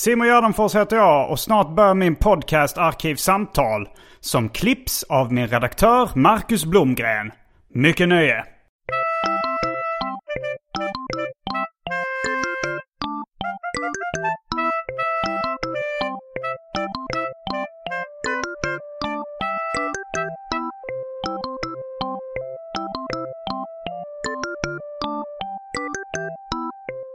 Simon Gärdenfors heter jag och snart börjar min podcast Arkivsamtal. Som klipps av min redaktör Marcus Blomgren. Mycket nöje!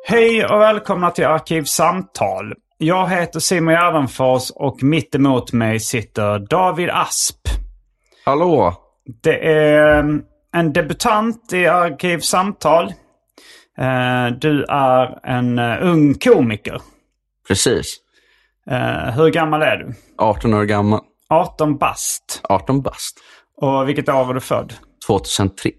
Hej och välkomna till Arkivsamtal. Jag heter Simon Gärdenfors och mitt emot mig sitter David Asp. Hallå! Det är mm, en debutant i Arkivsamtal. Eh, Du är en eh, ung komiker. Precis. Eh, Hur gammal är du? 18 år gammal. 18 bast. 18 bast. Och vilket år var du född? 2003.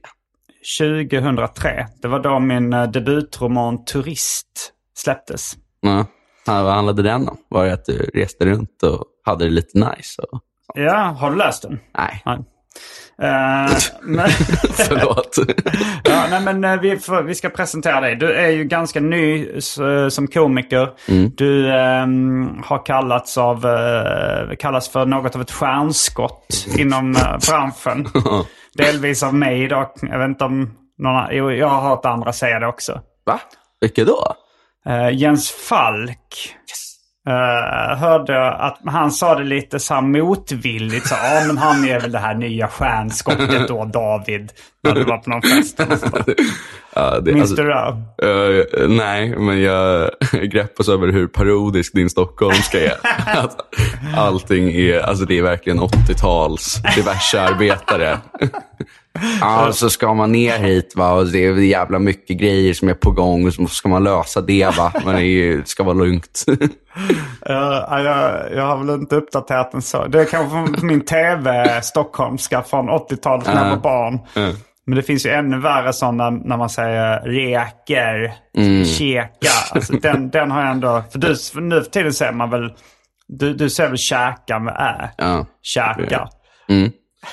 2003. Det var då min debutroman Turist släpptes. Ja. Vad handlade den om? Var det att du reste runt och hade det lite nice? Och... Ja, har du läst den? Nej, Nej. Eh, men, förlåt. ja, nej, men eh, vi, får, vi ska presentera dig. Du är ju ganska ny s- eh, som komiker. Du ehm, har kallats, av, eh, kallats för något av ett stjärnskott inom uh, branschen. Delvis av mig dock. Jag vet inte om någon Jo, jag har hört andra säga det också. Va? Vilka då? Eh, Jens Falk. eh, hörde att han sa det lite så här motvilligt. Så, ja, men han är väl det här nya stjärnskottet då, David. När du var på någon fest. Ja, det, Minns alltså, du det? eh, nej, men jag greppas över hur parodisk din stockholmska är. Att allting är, alltså det är verkligen 80-tals diverse arbetare. Ja, så ska man ner hit va, och det är jävla mycket grejer som är på gång och så ska man lösa det va. Men det det ska vara lugnt. Eh, jag, jag har väl inte uppdaterat den så. Det är kanske från min tv stockholmska från 80-talet när jag var barn. Men det finns ju ännu värre sådana när man säger reker, käka. Alltså den, den har jag ändå... För, du, för nu för tiden säger man väl... Du, du säger väl käka med ä? Ja. Käka. Mm.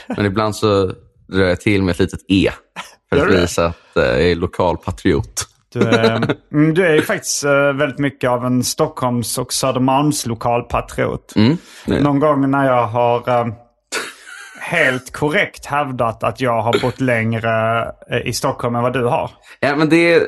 Men ibland så drar jag till med ett litet E. För att visa att eh, jag är lokal patriot. Du är, mm, du är ju faktiskt eh, väldigt mycket av en Stockholms och Södermalms lokalpatriot. Mm. Någon gång när jag har eh, helt korrekt hävdat att jag har bott längre i Stockholm än vad du har. Ja, men det,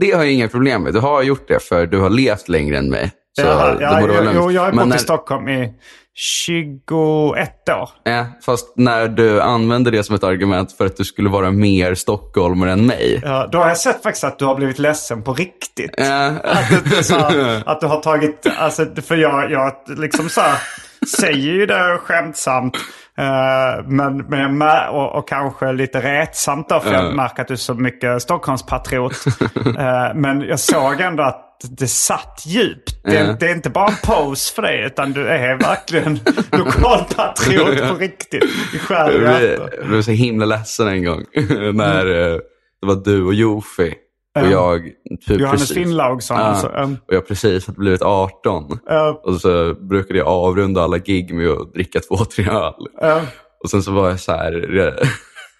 det har jag inga problem med. Du har gjort det för du har levt längre än mig. Så ja, det ja, jo, jag har bott när, i Stockholm i 21 år. Ja, fast när du använder det som ett argument för att du skulle vara mer stockholmare än mig. Ja, då har jag sett faktiskt att du har blivit ledsen på riktigt. Ja, Att du, så att du har tagit, alltså, för jag, jag liksom så här, säger ju det skämtsamt. Eh, men, men och, och kanske lite retsamt då, för jag märker att du är så mycket Stockholmspatriot. Eh, men jag såg ändå att det satt djupt. Det, Ja. det är inte bara en pose för dig, utan du är verkligen lokalpatriot på riktigt. I själ och hjärta. jag blev så himla ledsen en gång. när eh, det var du och Jofi. Och Ja. jag typ Johannes precis, Finnlaugsson. Ja. Alltså, och jag precis hade blivit 18. Ja. Och så brukade jag avrunda alla gig med att dricka två, tre öl. Och sen så var jag så här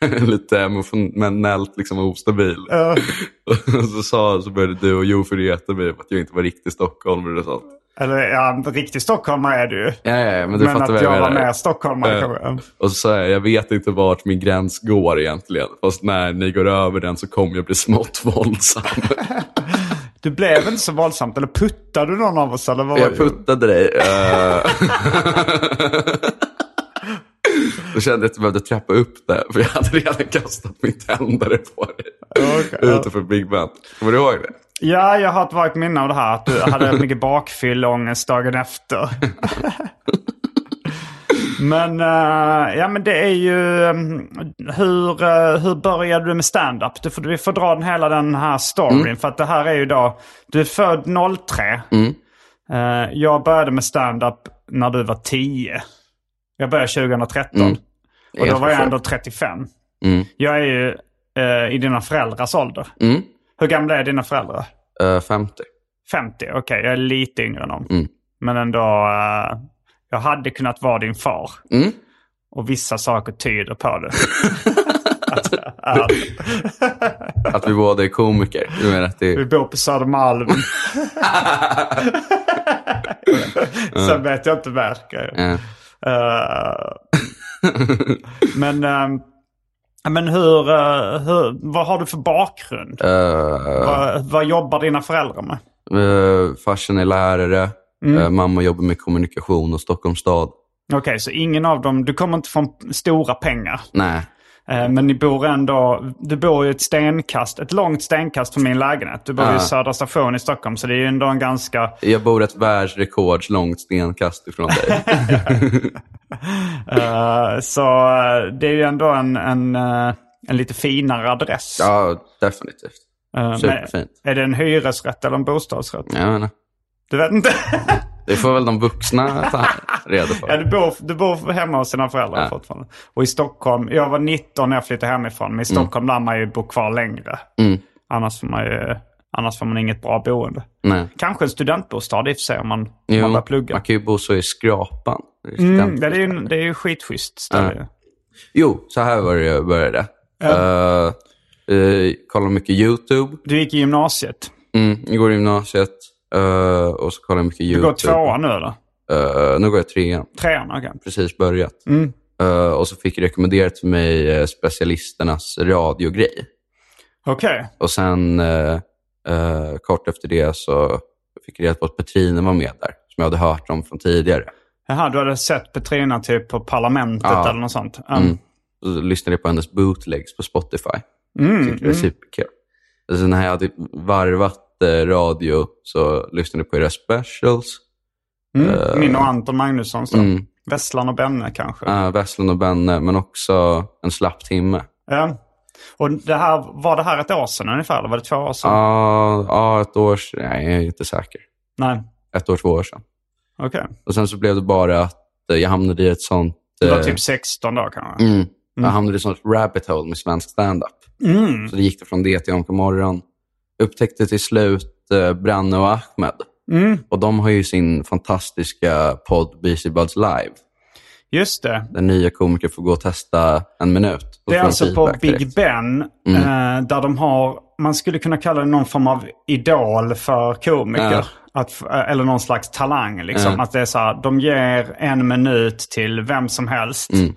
lite emotionellt liksom ostabil. Ja. Och så, sa, så började du och Jofi reta mig för att jag inte var riktig stockholmare och sånt. Eller ja, riktig stockholmare är du. Ja, ja, men du Men fattar att jag jag var mer stockholmare Ja. kanske. Och så sa jag, jag vet inte vart min gräns går egentligen. Fast när ni går över den så kommer jag bli smått våldsam. Du blev inte så våldsamt. Eller puttade du någon av oss? Eller vad jag puttade dig. eh. Då kände jag att jag behövde trappa upp det. För jag hade redan kastat min tändare på dig. Ja. Utanför Big Ben. Kommer du ihåg det? Ja, jag har ett vagt minne av det här. Att du hade mycket bakfylleångest dagen efter. men, uh, ja, men det är ju... Um, hur, uh, hur började du med stand-up? Du får, vi får dra den, hela den här storyn. Mm. För att det här är ju då... Du är född 03. Mm. Uh, jag började med stand-up när du var 10. Jag började 2013. Mm. Och då var jag ändå 35. Mm. Jag är ju i dina föräldrars ålder. Mm. Hur gamla är dina föräldrar? Uh, 50. 50, okej. Okay. Jag är lite yngre än dem. Mm. Men ändå, uh, jag hade kunnat vara din far. Mm. Och vissa saker tyder på det. att, att, att vi båda är komiker? Du menar att det... Vi bor på Södermalm. Sen vet jag inte mer. Uh. men... Um, men hur, eh, hur, vad har du för bakgrund? Uh, vad, vad, jobbar dina föräldrar med? Uh, farsan är lärare. Mm. Uh, mamma jobbar med kommunikation och Stockholms stad. Okej, okay, så ingen av dem, du kommer inte från stora pengar? Nej. Uh, men ni bor ändå, du bor ju ett stenkast, ett långt stenkast från min lägenhet. Du bor ju i Södra station i Stockholm, så det är ju ändå en ganska... Jag bor ett världsrekords långt stenkast ifrån dig. uh, så uh, det är ju ändå en, en, uh, en lite finare adress. Ja, definitivt. Superfint. Är det en hyresrätt eller en bostadsrätt? Jag vet inte. Du vet inte? det får väl de vuxna ta reda på. Ja, du bor, du bor hemma hos dina föräldrar ja. fortfarande. Och i Stockholm, jag var 19 när jag flyttade hemifrån. Men i mm. Stockholm mm. lär man ju bo kvar längre. Mm. Annars får man ju Annars får man inget bra boende. Nej. Kanske en studentbostad i och för sig om man, jo, man börjar plugga. Man kan ju bo så i skrapan. Mm, det, är ju, det är ju skitschysst ställe. Ja. Jo, så här var det började. Ja. Uh, uh, kollade mycket YouTube. Du gick i gymnasiet? Mm, jag går i gymnasiet. Uh, och så kollar jag mycket YouTube. Du går tvåan nu eller? Uh, nu går jag trean. Trean, okej. Okay. Precis börjat. Mm. Uh, och så fick jag rekommenderat till mig specialisternas radiogrej. Okej. Okay. Och sen kort efter det så fick jag reda på att Petrina var med där, som jag hade hört om från tidigare. Jaha, du hade sett Petrina typ på Parlamentet ja. eller något sånt? Um. Mm. Så lyssnade jag på hennes bootlegs på Spotify. Mm, Tyckte det var mm. superkul. Alltså, när jag hade varvat eh, radio så lyssnade jag på era specials. Mm. Uh, Min och Anton Magnusson. Mm. Vesslan och Benne kanske? Ja, uh, Vesslan och Benne, men också En slapp timme. Ja. Och det här, var det här ett år sedan ungefär? Eller var det två år sedan? Ja, ja ett år sedan. Nej, jag är inte säker. Nej. Ett år, två år sedan. Okej. Okay. Och sen så blev det bara att eh, jag hamnade i ett sånt... Du var eh, typ 16 då kanske? Mm. Mm. Jag hamnade i ett sånt rabbit hole med svensk standup. Mm. Så det gick det från det till Onka morgon. Upptäckte till slut eh, Branne och Ahmed. Mm. Och de har ju sin fantastiska podd BC Buds Live. Just det. Den nya komiker får gå och testa en minut. Det är alltså på Big direkt. Ben. Mm. Eh, där de har, man skulle kunna kalla det någon form av idol för komiker. Ja. Att, eh, eller någon slags talang. Liksom. Ja. Att det är så här, de ger en minut till vem som helst. Mm.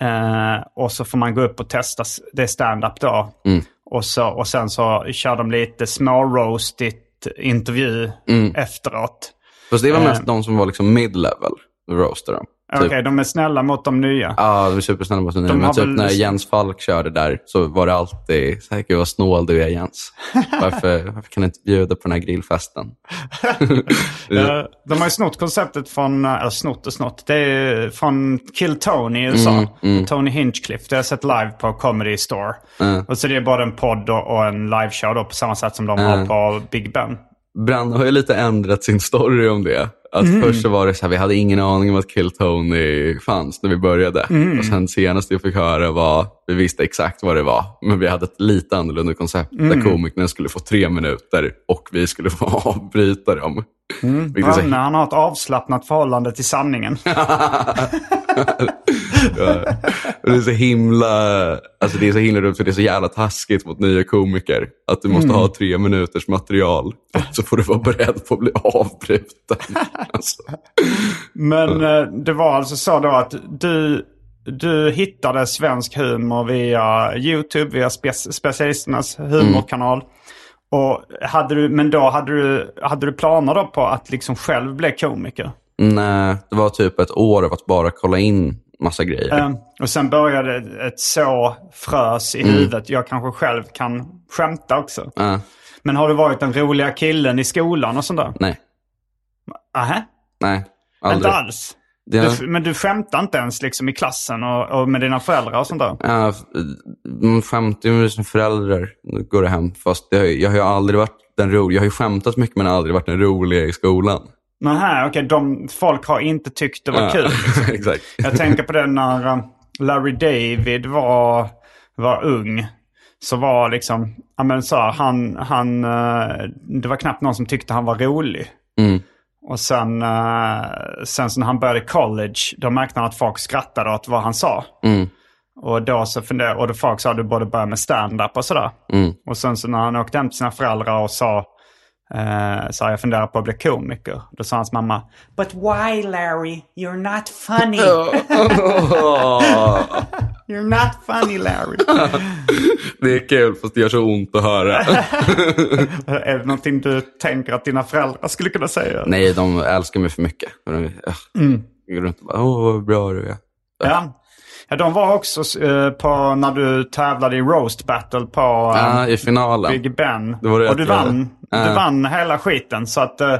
Eh, och så får man gå upp och testa, det är stand-up då. Mm. Och, så, och sen så kör de lite små-roastigt intervju mm. efteråt. Fast det var mest eh. de som var liksom mid-level, roaster de. Typ. Okej, okay, de är snälla mot de nya. Ja, de är supersnälla mot de nya. De Men typ väl... när Jens Falk körde där så var det alltid så här, gud vad snål du är Jens. Varför, varför kan du inte bjuda på den här grillfesten? de har ju snott konceptet från, eller snott och snott, det är från Kill Tony i USA. Mm, mm. Tony Hinchcliffe. Det har jag sett live på Comedy Store. Mm. Och så det är både en podd och en liveshow då, på samma sätt som de har på Big Ben. Brand har ju lite ändrat sin story om det. Att mm. Först så var det så här, vi hade ingen aning om att Kill Tony fanns när vi började. Mm. Och sen senast jag fick höra var, vi visste exakt vad det var, men vi hade ett lite annorlunda koncept mm. där komikerna skulle få tre minuter och vi skulle få avbryta dem. Mm. Branne, han har ett avslappnat förhållande till sanningen. ja. Det är så himla alltså det är så himla dumt för det är så jävla taskigt mot nya komiker. Att du måste mm. ha tre minuters material. Så får du vara beredd på att bli avbruten. Alltså. Men eh, det var alltså så då att du, du hittade svensk humor via YouTube, via spe specialisternas humorkanal. Mm. Och hade du, men då hade du, hade du planer då på att liksom själv bli komiker? Nej, det var typ ett år av att bara kolla in massa grejer. Um, och sen började ett så frös i mm. huvudet. Jag kanske själv kan skämta också. Uh. Men har du varit den roliga killen i skolan och sånt där? Nej, Nähä? nej. Aldrig. Inte alls? Det, Du, men du skämtar inte ens liksom i klassen och, och med dina föräldrar och sånt där? Ja, man skämtar ju med sina föräldrar. Går det hem. Fast jag, jag har ju aldrig varit den roliga. Jag har ju skämtat mycket men aldrig varit den roliga i skolan. Nähä, okej. de, folk har inte tyckt det var Ja, kul. Exakt. Jag tänker på det när eh, Larry David var, var ung. Så var liksom, ja men så här, han, han, eh, det var knappt någon som tyckte han var rolig. Mm. Och sen, eh, sen så när han började college, då märkte han att folk skrattade åt vad han sa. Mm. Och då så funderade, och då folk sa du borde börja med stand-up och sådär. Mm. Och sen så när han åkte hem till sina föräldrar och sa, eh, så jag funderar på att bli komiker. Då sa hans mamma, But why Larry? You're not funny. You're not funny Larry. Det är kul fast det gör så ont att höra. är det någonting du tänker att dina föräldrar skulle kunna säga? Nej, de älskar mig för mycket. De, mm. Går runt och bara, åh vad bra du är. Ja. Ja, de var också eh, på när du tävlade i roast battle på Ja, i finalen. Big Ben. Det var det och du vann, du Ja. vann hela skiten. Så att eh,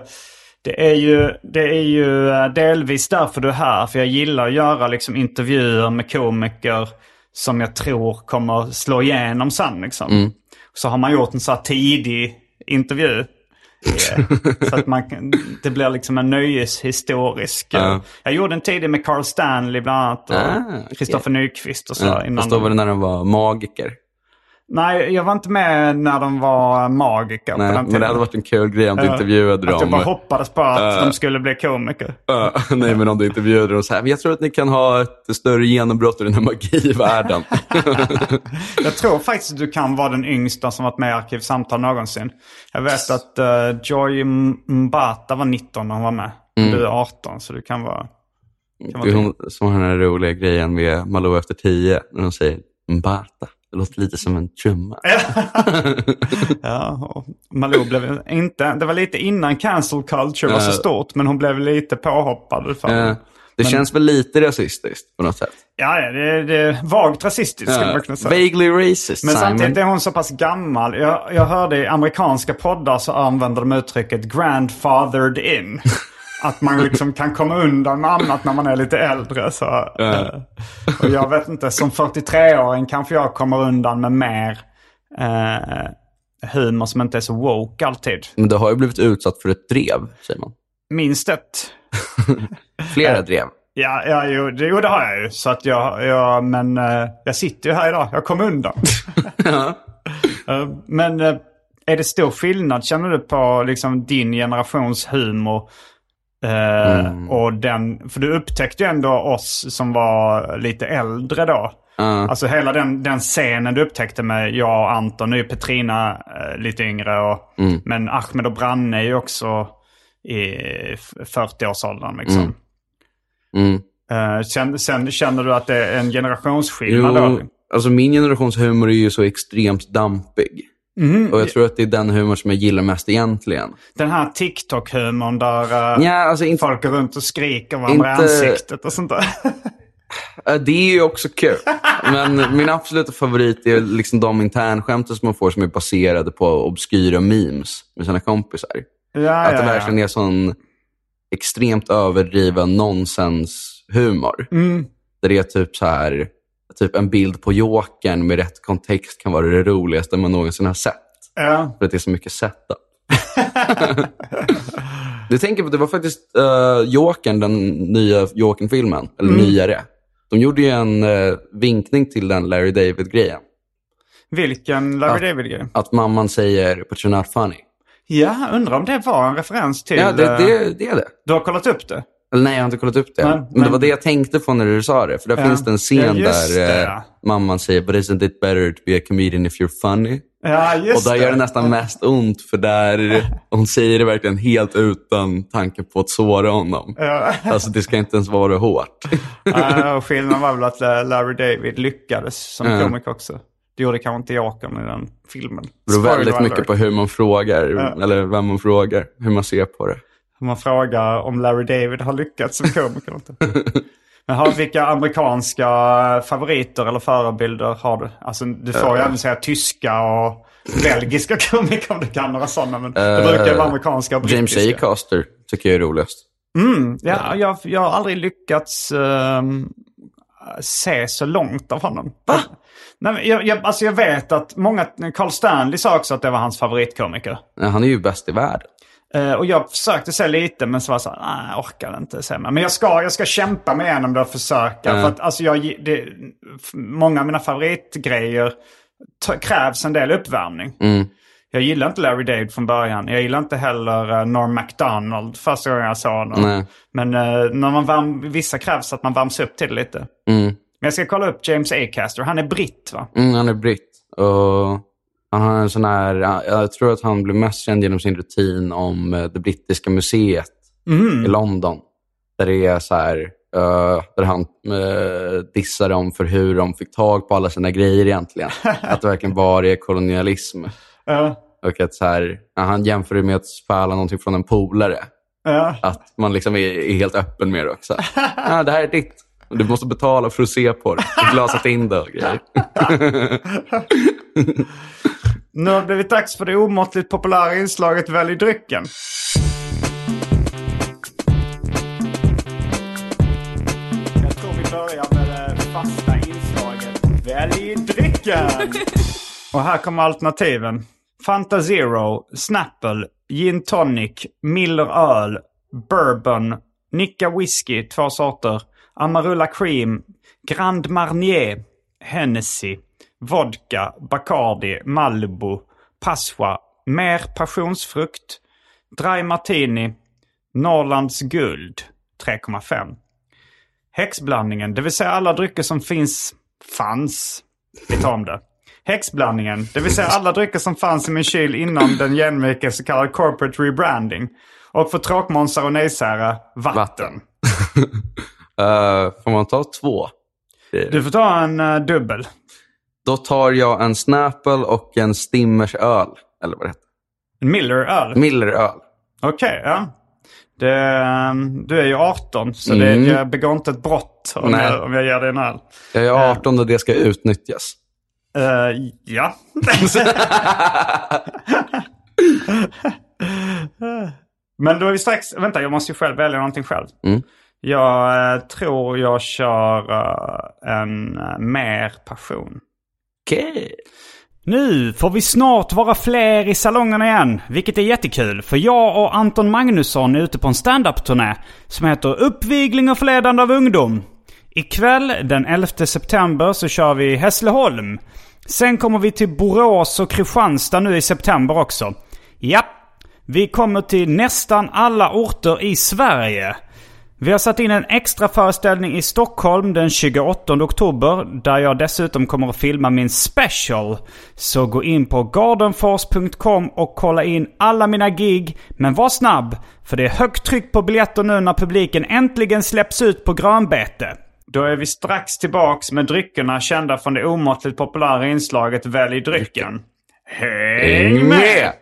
det är ju, det är ju eh, delvis därför du är här. För jag gillar att göra liksom intervjuer med komiker som jag tror kommer slå igenom sen. Liksom. Mm. Så har man gjort en så här tidig intervju. Eh, så att man, det blir liksom en nöjeshistorisk. eh, Ja. Jag gjorde en tidig med Carl Stanley bland annat. Och Ah, okej. Kristoffer Nyqvist och så. Ja, innan de- var det när de var magiker. Nej, jag var inte med när de var magiker på Nej, den men tiden. det hade varit en kul grej om du Ja. intervjuade Att jag dem. bara hoppades på att Ja. de skulle bli komiker. Ja, nej, men om du intervjuade dem så här, "Men jag tror att ni kan ha ett större genombrott i den här magivärlden. Jag tror faktiskt att du kan vara den yngsta som varit med i Arkivsamtal någonsin. Jag vet att uh, Joy Mbata var 19 när hon var med. Mm. Du är 18 så du kan vara... Kan Det är hon som har den här roliga grejen med Malou efter tio, när de säger mbata. Det låter lite som en trumma. ja, Malou blev inte... Det var lite innan cancel culture var så Ja. stort. Men hon blev lite påhoppad. För, det känns väl lite rasistiskt på något sätt. Ja, ja, det, det är vagt rasistiskt skulle man kunna säga. Vaguely racist, Men Simon. samtidigt är hon så pass gammal. Jag, jag hörde i amerikanska poddar så använder de uttrycket grandfathered in. Att man liksom kan komma undan med annat när man är lite äldre. Så, eh, och jag vet inte, som 43-åring kanske jag kommer undan med mer eh, humor som inte är så woke alltid. Men du har ju blivit utsatt för ett drev, Simon. Minst ett. Flera drev. Ja, ja jo, det, jo, det har jag ju. Så att jag, jag men eh, jag sitter ju här idag. Jag kom undan. Eh, men eh, är det stor skillnad känner du på liksom din generations humor? Eh, Och den, för du upptäckte ju ändå oss som var lite äldre då. Alltså hela den, den scenen du upptäckte med jag och Anton, nu är Petrina eh, lite yngre. Och, Men Ahmed och Branne är ju också i f- 40-årsåldern. Liksom. Mm. Eh, sen, sen känner du att det är en generationsskillnad då? Jo, alltså min generations humor är ju så extremt dampig. Mhm. Och jag tror att det är den humor som jag gillar mest egentligen. Den här TikTok-humorn där eh, Ja, alltså inte, folk går runt och skriker varandra i Inte- ansiktet och sånt där. det är ju också kul. Men min absoluta favorit är liksom de internskämten som man får som är baserade på obskyra memes med sina kompisar. ja, Att det ja, ja. verkligen är sån extremt överdriven nonsenshumor. Mm. Där det är typ så här, typ en bild på Jokern med rätt kontext kan vara det roligaste man någonsin har sett. Ja. För att det är så mycket setup. du tänker på, det var faktiskt uh, Jokern, den nya Jokern-filmen, eller Mm. nyare. De gjorde ju en eh, vinkning till den Larry David-grejen. Vilken Larry. David-grej? Att mamman säger “But you're not funny”. Ja, undrar om det var en referens till... Ja, det, eh, det, det är det. Du har kollat upp det? Eller nej, jag har inte kollat upp det. Men, det men- var det jag tänkte på när du sa det. För där Ja. finns det en Ja, scen just där det, eh, ja. mamman säger “But isn't it better to be a comedian if you're funny?” Ja, Och just där det. gör det nästan mest ont för där hon säger det verkligen helt utan tanke på att såra honom. Ja. Alltså det ska inte ens vara hårt. Ja, och skillnaden var väl att eh, Larry David lyckades som Ja. komiker också. Det gjorde kanske inte Jokern i den filmen. Det beror väldigt mycket på hur man frågar, Ja. eller vem man frågar, hur man ser på det. Man frågar om Larry David har lyckats som komiker. Men har, vilka amerikanska favoriter eller förebilder har du? Alltså du får ju även säga tyska och belgiska komiker om du kan några sådana. Men det brukar vara amerikanska och James brittiska. Acaster tycker jag är roligast. Ja, jag, jag har aldrig lyckats ehm, se så långt av honom. Va? Nej, jag, jag, alltså jag vet att många, Carl Stanley sa också att det var hans favoritkomiker. Ja, Han är ju bäst i världen. Eh, och jag försökte se lite men så var jag så nej jag orkar inte se mer. Men jag ska, jag ska kämpa mig igenom det och försöka. För att alltså jag, det, många av mina favoritgrejer krävs en del uppvärmning. Jag gillar inte Larry David från början. Jag gillar inte heller uh, Norm MacDonald första gången jag såg honom. Nej. Men eh, när man värm, vissa krävs att man värms upp till det lite. Men jag ska kolla upp James Acaster. Han är britt va? Mm, han är britt. Och han har en sån här, jag tror att han blev mest känd genom sin rutin om eh, det brittiska museet i London. Där det är så här, eh, där han uh, dissar dem för hur de fick tag på alla sina grejer egentligen. att det verkligen var är kolonialism. Ja. Och att så här, han jämför det med att stjäla någonting från en polare. Ja. Att man liksom är, är helt öppen med det också. Ja, det här är ditt. Du måste betala för att se på det. Du har glasat in det och grejer. Nu har det blivit dags för det omåttligt populära inslaget Välj drycken. Jag tror vi börjar med det fasta inslaget Välj drycken. Och här kommer alternativen. Fanta Zero, Snapple, Gin Tonic, Miller Öl, Bourbon, Nicka Whisky, två sorter, Amarula Cream, Grand Marnier, Hennessy, Vodka, Bacardi, Malibu, Passoa, Mer passionsfrukt, Dry Martini, Norrlands Guld, 3,5. Häxblandningen, det vill säga alla drycker som finns, fanns, vi tar om det. Häxblandningen, det vill säga alla drycker som fanns i min kyl innan den jämlika så kallad corporate rebranding. Och för tråkmånsar och nejsära, vatten. Vatten. Eh, får man ta två? Du får ta en eh, dubbel. Då tar jag en Snapple och en Stimmers öl. Eller vad det heter. En Miller-öl. Miller öl. Okej, ja. Det, du är ju 18 så det, jag begår inte ett brott om Nej. jag, om jag ger dig en öl. Jag är 18 och det ska utnyttjas. Eh, ja. Men då är vi strax... Vänta, jag måste ju själv välja någonting själv. Mm. Jag eh, tror jag kör eh, en uh, mer passion. Okej. Nu får vi snart vara fler i salongerna igen, vilket är jättekul. För jag och Anton Magnusson är ute på en standup-turné som heter Uppvigling och förledande av ungdom. Ikväll den 11 september så kör vi i Hässleholm. Sen kommer vi till Borås och Kristianstad nu i september också. Ja, vi kommer till nästan alla orter i Sverige. Vi har satt in en extra föreställning i Stockholm den 28 oktober där jag dessutom kommer att filma min special. Så gå in på gardenfors.com och kolla in alla mina gig. Men var snabb, för det är högt tryck på biljetter nu när publiken äntligen släpps ut på grönbete. Då är vi strax tillbaks med dryckerna kända från det omåttligt populära inslaget Välj drycken. Häng med!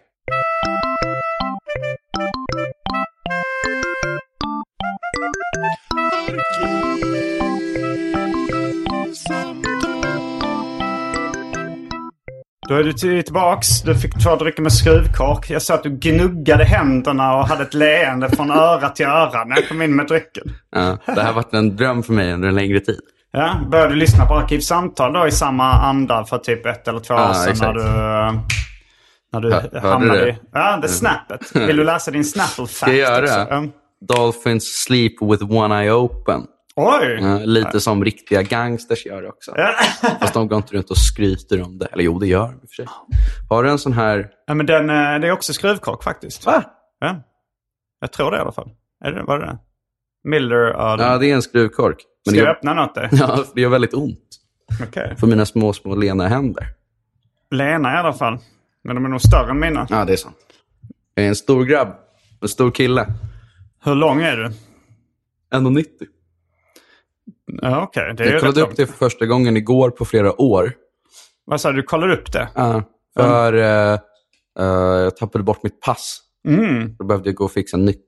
Då är du till- tillbaks. Du fick två drycker med skruvkork. Jag sa att du gnuggade händerna och hade ett leende från öra till öra när jag kom in med drycken. Ja, det här har varit en dröm för mig under en längre tid. Ja, började du lyssna på Arkivsamtal då i samma anda för typ ett eller två år Ja, sedan när exakt. du, eh, när du Hör- hörde hamnade det? i... Ja, det snappet. Vill du läsa din Snapple fact Ska jag göra det? Dolphins sleep with one eye open. Oj! Ja, lite som riktiga gangsters gör också. Fast de går inte runt och skryter om det. Eller jo, det gör de i och för sig. Har du en sån här... Ja, men den, eh, det är också skruvkork faktiskt. Va? Ja. Jag tror det i alla fall. Är det, var det det? Miller. Ja, det är en skruvkork. Men Ska jag gör, öppna något där? ja, det gör väldigt ont Okej. för mina små, små lena händer. Lena i alla fall. Men de är nog större än mina. Ja, det är sant. Jag är en stor grabb. En stor kille. Hur lång är du? 1,90. Ja, okej. Det är ju Jag kollade upp långt. det för första gången igår på flera år. Vad sa du? Du kollar upp det? Ja, för eh, eh, jag tappade bort mitt pass. Mm. Då behövde jag gå och fixa nytt.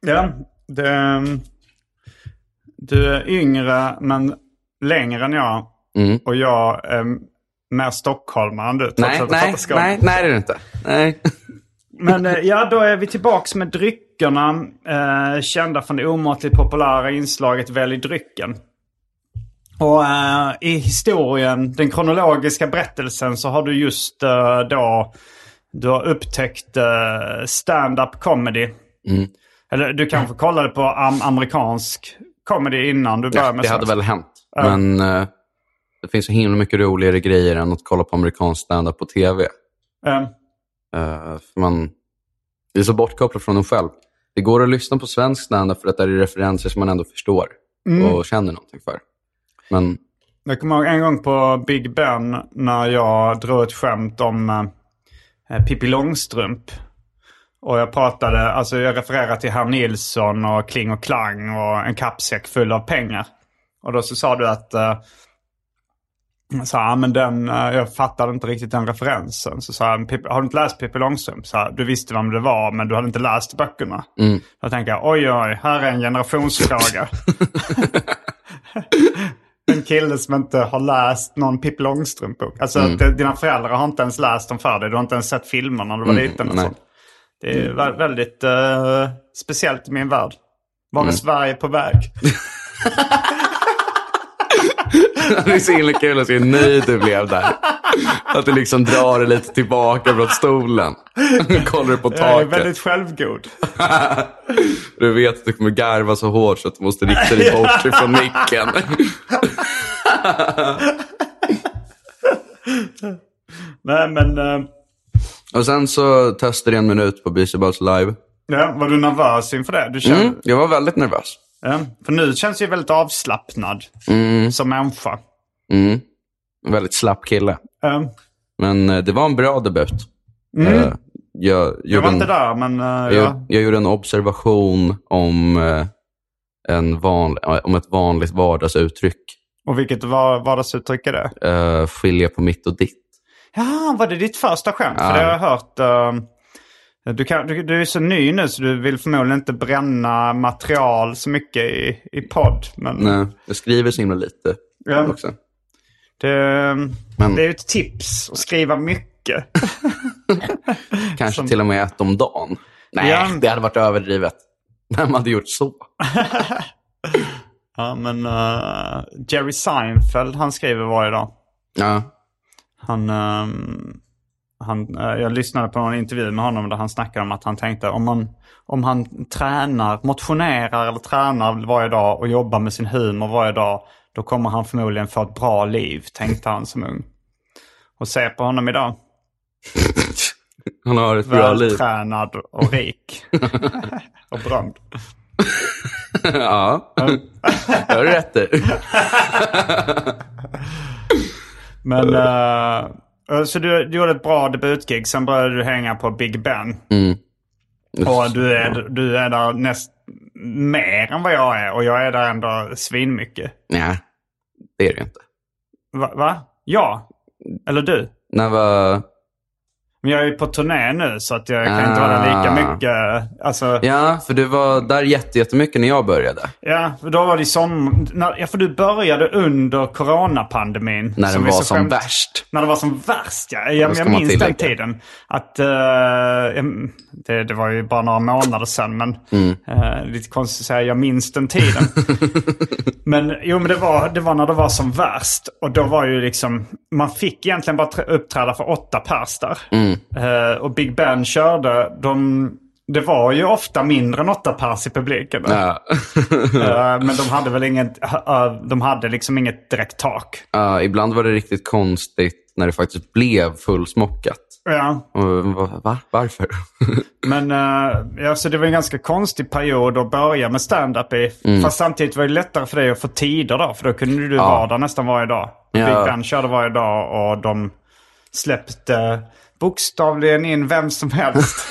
Ja, det, du är yngre men längre än jag. Mm. Och jag är mer stockholmare än du. Nej, du nej, nej, nej det är det inte. Nej. Men eh, ja, då är vi tillbaks med dryckerna. Eh, kända från det omåttligt populära inslaget Välj drycken. Och eh, i historien, den kronologiska berättelsen, så har du just eh, då du har upptäckt eh, stand-up comedy. Mm. Eller du kanske kollade på am- amerikansk comedy innan du började Ja, med det hade väl hänt. Men eh, det finns så himla mycket roligare grejer än att kolla på amerikansk standup på tv. Eh, Eh, för man, är så bortkopplat från en själv. Det går att lyssna på svensk standup för att det är referenser som man ändå förstår och känner någonting för. Men Jag kommer ihåg en gång på Big Ben när jag drog ett skämt om eh, Pippi Långstrump. Och jag pratade, alltså jag refererade till Herr Nilsson och Kling och Klang och en kappsäck full av pengar. Och då så sa du att, eh, så här, "Ja, men den, eh, jag fattade inte riktigt den referensen. Så jag, "Pippi- har du inte läst Pippi Långstrump? Så här, du visste vem det var men du hade inte läst böckerna. Då tänkte jag, oj oj, här är en generationsfråga. en kille som inte har läst någon Pippi Långstrump-bok. Alltså eh, dina föräldrar har inte ens läst dem för dig. Du har inte ens sett filmerna när du var liten. Och sånt. Det är vä- väldigt eh, speciellt i min värld. Var är Sverige på väg? det är så himla kul att se hur nöjd du blev där. Att du liksom drar dig lite tillbaka från stolen. Kollar på Jag är taket. väldigt självgod. Du vet att du kommer garva så hårt så att du måste rikta dig bort ifrån micken. Nej men, eh, Och sen så testade jag en minut på Beastie Boys live. ja, var du nervös inför det? Du kände, Mm, jag var väldigt nervös. Ja, för nu känns du väldigt avslappnad som människa. Mm. En väldigt slapp kille. Ja, Men eh, det var en bra debut. Eh, Jag, jag var en, inte där men eh, jag, ja. jag gjorde en observation om, eh, en van, eh, om ett vanligt vardagsuttryck. Och vilket var, vardagsuttryck är det? Uh, skilja på mitt och ditt. Ja, var det ditt första skämt? För Ja. det har jag hört. eh, du, kan, du, du är så ny nu så du vill förmodligen inte bränna material så mycket i, i podd. Men Nej, jag skriver så himla lite Ja. också. det, Men- det är ju ett tips att skriva mycket. Kanske till och med ett om dagen. Nej, Ja. det hade varit överdrivet. Vem hade gjort så? ja, men eh, Jerry Seinfeld, han skriver varje dag. Ja. Han, ehm, han, eh, jag lyssnade på någon intervju med honom där han snackade om att han tänkte om man, om han tränar, motionerar eller tränar varje dag och jobbar med sin humor varje dag, då kommer han förmodligen få ett bra liv, tänkte han som ung. Och se på honom idag. Han har ett bra liv. Vältränad och rik. och berömd. ja, det har du rätt i. Men, eh, så du, du gjorde ett bra debutgig, sen började du hänga på Big Ben. Mm. Och du är, du är där näst mer än vad jag är och jag är där ändå svinmycket. Nej, det är det inte. Va? va? Ja. Eller du. När var... Men jag är på turné nu så att jag kan inte vara där lika Ah. mycket. Alltså, ja. Ja, för du var där jätte- jättemycket när jag började. för då var det som... När, ja, för du började under coronapandemin. När den vi var så som skämt- värst. När det var som värst ja. Jag, jag minns den tiden. Att, em, det, det var ju bara några månader sedan men Mm. eh, lite konstigt att säga jag minns den tiden. men jo men det var, det var när det var som värst. Och då var ju liksom, man fick egentligen bara trä- uppträda för åtta pers där. Mm. Eh, och Big Ben körde, de, det var ju ofta mindre än åtta pers i publiken. Ja. Eh, men de hade väl inget, eh, de hade liksom inget direkt tak. Ja, ibland var det riktigt konstigt när det faktiskt blev fullsmockat. Ja. Och, va, va? Varför? Men uh, alltså det var en ganska konstig period att börja med stand-up i. Mm. Fast samtidigt var det lättare för dig att få tider då. För då kunde du vara där nästan varje dag. Ja. Big Ben körde varje dag och de släppte bokstavligen in vem som helst.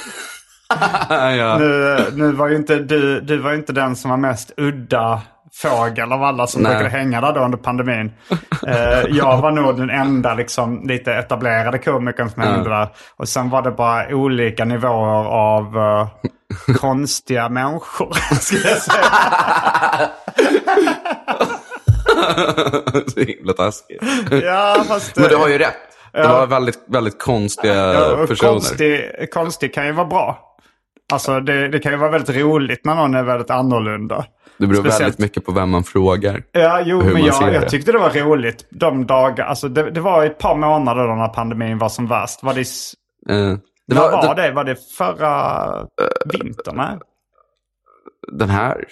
ja. nu, nu var ju inte du, du var ju inte den som var mest udda fågel av alla som Nej. brukade hänga där då under pandemin. Eh, jag var nog den enda liksom, lite etablerade komikern som hängde där. Och sen var det bara olika nivåer av eh, konstiga människor. Skulle jag säga. så himla taskigt. Ja, fast... Men du har ju rätt. Det Ja. var väldigt, väldigt konstiga Ja, personer. konstig, konstig kan ju vara bra. Alltså det, det kan ju vara väldigt roligt när någon är väldigt annorlunda. Det beror Speciellt- väldigt mycket på vem man frågar. Ja, jo, men jag, jag tyckte det var roligt de dagar. Alltså det, det var ett par månader då när pandemin var som värst. Var det, Eh, det när var, var, det? Var det förra vintern? Nej? Den här.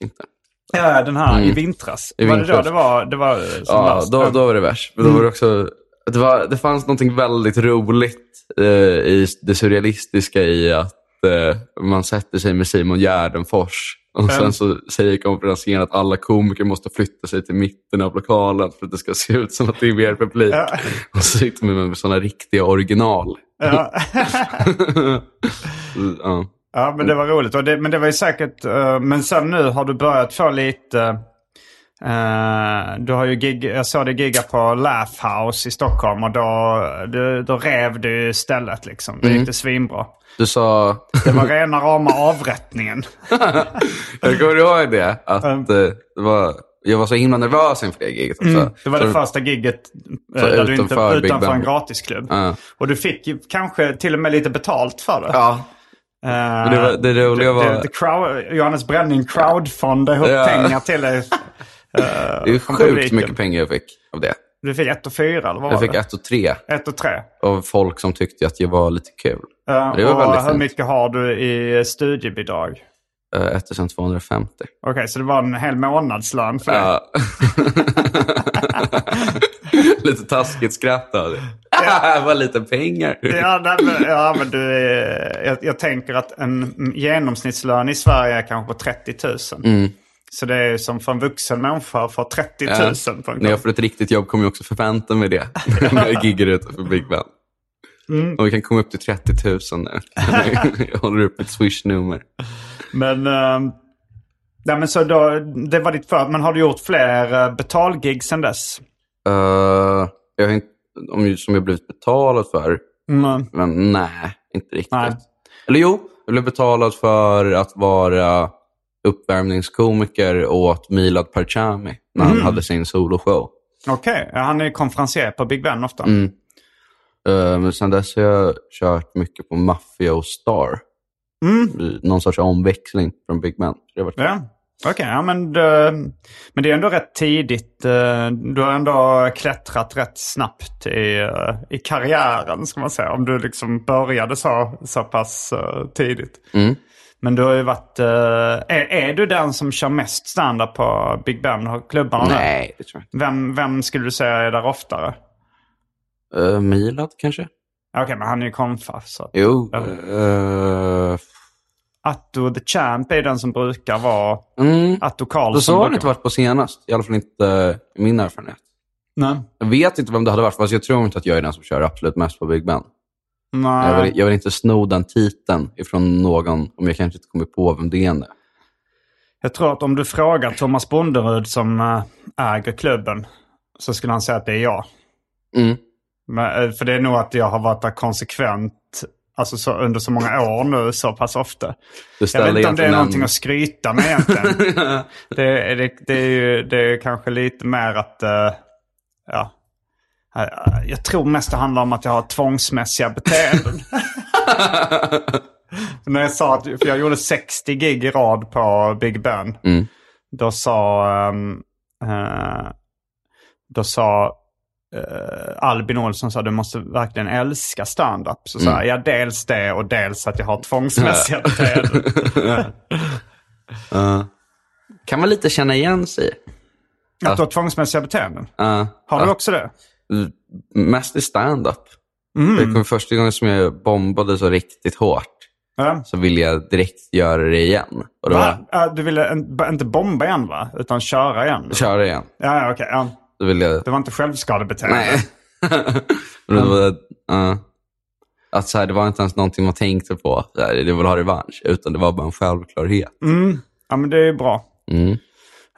Inte. Ja, den här i Mm. vintras. I var det då det var, det var som Ja, värst? då, då var det värst. Men då var det också... Det, var, det fanns något väldigt roligt eh, i det surrealistiska i att eh, man sätter sig med Simon Gärdenfors och sen så säger konferencieren att alla komiker måste flytta sig till mitten av lokalen för att det ska se ut som att det är mer publik. Ja. Och så sitter man med sådana riktiga original. Ja. ja. Ja, men det var roligt. Det, men det var ju säkert... eh, men sen nu har du börjat få lite... eh, du har ju gig, jag såg dig gigga på Laugh House i Stockholm och då, du, då rev du stället liksom. Det gick det svinbra. Du sa... Det var rena rama avrättningen. jag kommer ihåg det. Att Mm. eh, det var, jag var så himla nervös inför det giget. Mm, Det var det Så- första gigget eh, där du inte, utanför Big utanför en gratisklubb. Ja. Och du fick ju kanske till och med lite betalt för det. Ja, Men det var- det roliga var- det, det crowd, Johannes Bränning crowdfondade ihop Ja. pengar till dig. det är sjukt publiken. mycket pengar jag fick av det. Du fick ett och fyra eller vad Jag var fick det? ett och tre Ett och tre. av folk som tyckte att jag var lite kul. Ja, Det var och väldigt hur fint. mycket har du i studiebidrag? Eh, 1250. Okej, så det var en hel månadslön för det? Ja. lite taskigt skratt av det. Vad lite pengar. Ja, nej, men, ja, men du, jag, jag tänker att en genomsnittslön i Sverige är kanske på 30 000. Mm. Så det är som för en vuxen människa för 30 000 Ja. på en När jag får ett riktigt jobb kommer jag också förvänta mig det. När jag giggar utanför Big Ben. Mm. Och vi kan komma upp till 30 000 nu. jag håller upp ett swish-nummer. Men, uh, nej, men så då, det var ditt för. Men har du gjort fler uh, betalgig sedan dess? Uh, jag har inte, om, som jag blivit betalad för. Mm. Men nej, inte riktigt. Nej. Eller jo, jag blev betalad för att vara uppvärmningskomiker åt Milad Parchami när Mm. han hade sin soloshow. Okej, ja, han är konferencier på Big Ben ofta. Mm. Eh, men sen dess har jag kört mycket på Mafia och Star. Mm. Någon sorts omväxling från Big Ben. Det har varit Ja, okej. ja, men, det- men det är ändå rätt tidigt. eh, Du har ändå klättrat rätt snabbt i, eh, i karriären, ska man säga. Om du liksom började så, så pass eh, tidigt. Mm. Men du har ju varit... eh, Är, är du den som kör mest standup på Big Ben? Har klubbarna där? Nej, det tror jag Vem, vem skulle du säga är där oftare? inte. Uh, Milad kanske? Okej, men han är ju konfa. Så. Jo. Eh, Atto the Champ är den som brukar vara... mm. Atto Karlsson. Så har brukar inte varit på senast. I alla fall inte i min erfarenhet. Nej. Jag vet inte vem det hade varit, fast jag tror inte att jag är den som kör absolut mest på Big Ben. Nej. Jag, vill, jag vill inte sno den titeln ifrån någon om jag kanske inte kommer på vem det är nu. Jag tror att om du frågar Thomas Bonderud som äh, äger klubben så skulle han säga att det är jag. Mm. Men, äh, för det är nog att jag har varit där konsekvent alltså så, under så många år nu så pass ofta. Jag vet inte om det är egentligen någonting att skryta med egentligen. det, är- det, det, är ju, det är kanske lite mer att... äh, ja, jag tror mest det handlar om att jag har tvångsmässiga beteenden. När jag sa att för jag gjorde 60 gig i rad på Big Ben. Mm. Då sa, ehm, eh, då sa eh, Albin Olsson sa du måste verkligen älska stand-up. Så sa jag, ja dels det och dels att jag har tvångsmässiga beteenden. Ja. kan man lite känna igen sig. Att du har tvångsmässiga beteenden. Har du också det? Mest i stand-up. Mm. Det kom första gången som jag bombade så riktigt hårt Ja. så ville jag direkt göra det igen. Då Va? Ja, Du ville en, inte bomba igen va? Utan köra igen? köra igen. Ja, ja okej. ja. Då ville jag... Det var inte självskadebeteende? Nej. Det var, ja. att så här, det var inte ens någonting man tänkte på. Så här, det vill ha revansch. Utan det var bara en självklarhet. Mm. Ja, men det är ju bra. Mm.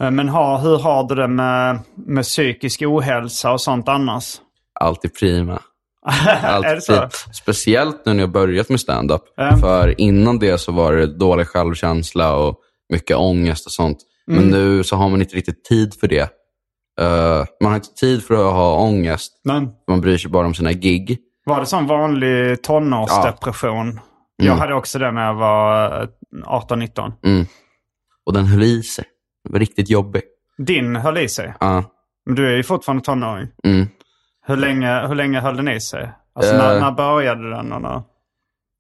Eh, Men har, hur har du det med, med psykisk ohälsa och sånt annars? Alltid prima. så? prima. Speciellt nu när jag börjat med stand-up. Ja. För innan det så var det dålig självkänsla och mycket ångest och sånt. Men Mm. nu så har man inte riktigt tid för det. Uh, man har inte tid för att ha ångest. Men, Man bryr sig bara om sina gig. var det sån vanlig tonårsdepression? Jag hade också det när jag var eh, 18-19. Mm. Och den höll i sig. Riktigt jobbig. Din höll i sig. Ja. Men du är ju fortfarande tonåring. Mm. Hur länge, hur länge höll den i sig? Alltså när, Eh. när började den? och när-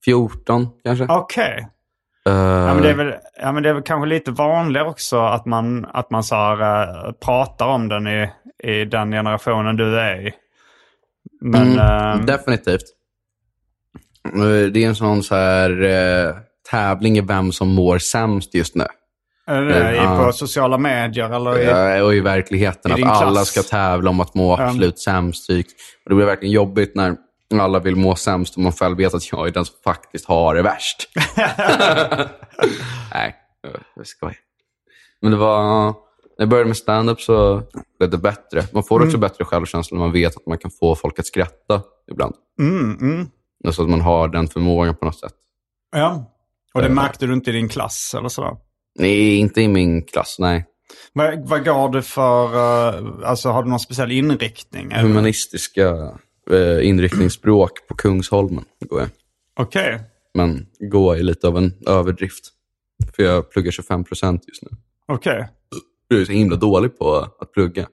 14 kanske? Okej. Eh, Ja, men det är väl, ja, men det är väl kanske lite vanligare också att man, att man så här, eh, pratar om den i, i den generationen du är i. Men... Mm, eh, Definitivt. Eh, Det är en sån så här eh, tävling i vem som mår sämst just nu. Är det ja. på sociala medier eller i... Ja, och i verkligheten. I att alla ska tävla om att må absolut sämst. Typ. Och det blir verkligen jobbigt när alla vill må sämst och man själv vet att jag är den som faktiskt har det värst. Nej, jag skojar. Men det var... När jag började med stand-up så blev det bättre. Man får också bättre självkänsla när man vet att man kan få folk att skratta ibland. Mm, mm. Alltså att man har den förmågan på något sätt. Ja. Och det Eh. märkte du inte i din klass eller sådär? Nej, inte i min klass. Nej. Vad, vad går du för, eh, alltså har du någon speciell inriktning? eller? Humanistiska eh, inriktningsspråk på Kungsholmen går jag. Okej. Men gå är lite av en överdrift. För jag pluggar 25 procent just nu. Okej. Jag är så himla dålig på att plugga.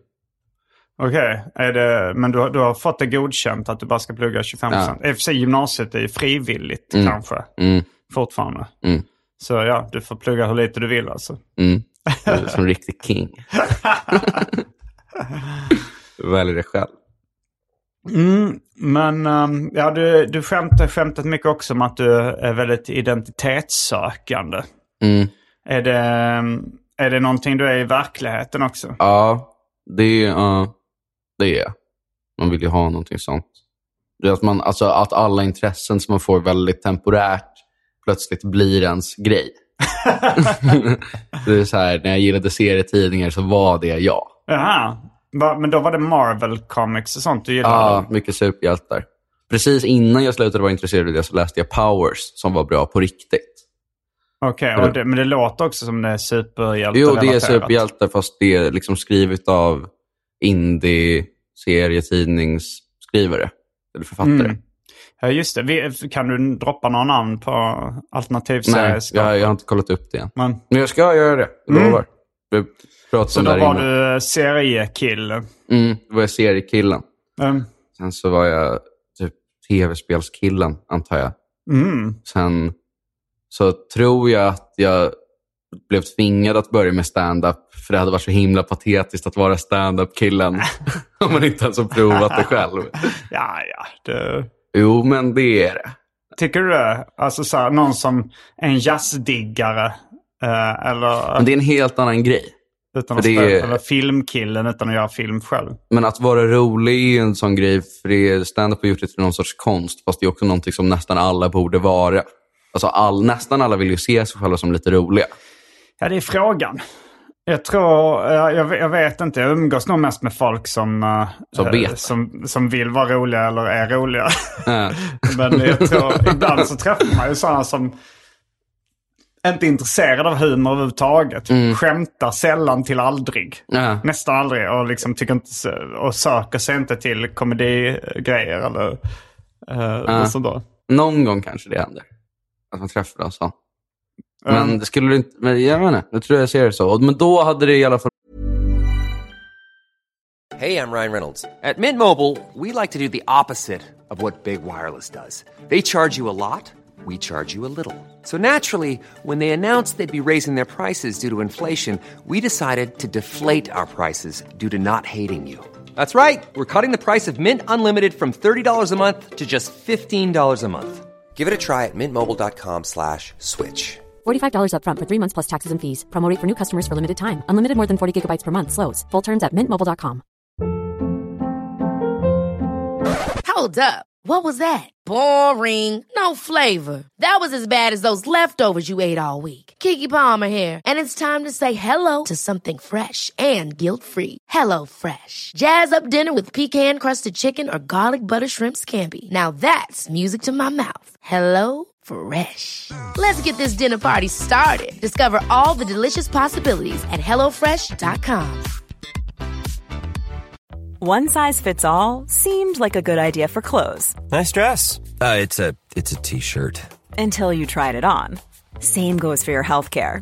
Okej, det, men du, har- du har fått det godkänt att du bara ska plugga 25%? Ja. I och för sig gymnasiet är ju frivilligt Mm. kanske, Mm, fortfarande. mm, Så ja, du får plugga hur lite du vill alltså. mm. Jag Som riktig king. Välj det själv. Mm, men ehm, ja, du, du skämtar, skämtat mycket också om att du är väldigt identitetssökande. Mm. Är det, ehm, är det någonting du är i verkligheten också? Ja, det, ja, det är Man vill ju ha någonting sånt. Det att, man, alltså, att alla intressen som man får väldigt temporärt plötsligt blir ens grej. det är så här, när jag gillade serietidningar så var det jag. Jaha, Va, men då var det Marvel Comics och sånt du gillade? Ja, mycket superhjältar. Precis innan jag slutade vara intresserad av det så läste jag Powers som var bra på riktigt. Okej, det, men det låter också som det är superhjälte Jo, det är superhjältar fast det är liksom skrivet av indie-serietidningsskrivare. Eller författare. Mm. Ja, just det. Vi, kan du droppa några namn på Nej, alternativserieskapare? jag, jag har inte kollat upp det än. Men, Men jag ska göra det, jag lovar. Vi pratade Mm. så om då var innan. du seriekille. Mm, då var jag seriekillen. Mm. Sen så var jag typ tv-spelskillen, antar jag. Mm. Sen så tror jag att jag blev tvingad att börja med stand-up för det hade varit så himla patetiskt att vara stand-up-killen om man inte ens har provat det själv. Ja, ja. Det... Jo, men det är det. Tycker du det? Alltså så här, någon som en jazzdiggare. Eh, eller, Men det är en helt annan grej. utan att det spela, är- eller filmkillen utan att göra film själv. Men att vara rolig är ju en sån grej, för det är- stand-up har gjort det till någon sorts konst, fast det är också någonting som nästan alla borde vara. Alltså all, nästan alla vill ju se sig själva som lite roliga. Ja, det är frågan. Jag tror, jag, jag, jag vet inte, jag umgås nog mest med folk som, eh, Som eh, vet. som, som vill vara roliga eller är roliga. Äh, Men jag tror, ibland så träffar man ju sådana som inte är intresserade av humor överhuvudtaget. Mm. Skämtar sällan till aldrig. äh. Nästan aldrig. Och, liksom tycker inte, så- och söker sig inte till komedigrejer eller något sånt där. Någon gång kanske det händer. Att man träffar någon sån. Men det skulle inte, men jag vet inte, jag tror jag ser det så. Men då hade det i alla fall Hey, I'm Ryan Reynolds. At Mint Mobile, we like to do the opposite of what Big Wireless does. They charge you a lot, we charge you a little. So naturally, when they announced they'd be raising their prices due to inflation, we decided to deflate our prices due to not hating you. That's right. We're cutting the price of Mint Unlimited from $30 a month to just $15 a month. Give it a try at mintmobile.com slash switch. $45 upfront for three months plus taxes and fees. Promo rate for new customers for limited time. Unlimited more than 40 gigabytes per month. Slows. Full terms at mintmobile.com. Hold up. What was that? Boring. No flavor. That was as bad as those leftovers you ate all week. Kiki Palmer here, and it's time to say hello to something fresh and guilt-free. Hello Fresh. Jazz up dinner with pecan-crusted chicken or garlic butter shrimp scampi. Now that's music to my mouth. Hello Fresh. Let's get this dinner party started. Discover all the delicious possibilities at hellofresh.com. One size fits all seemed like a good idea for clothes Nice dress. Uh, it's a it's a t-shirt. until you tried it on. Same goes for your healthcare.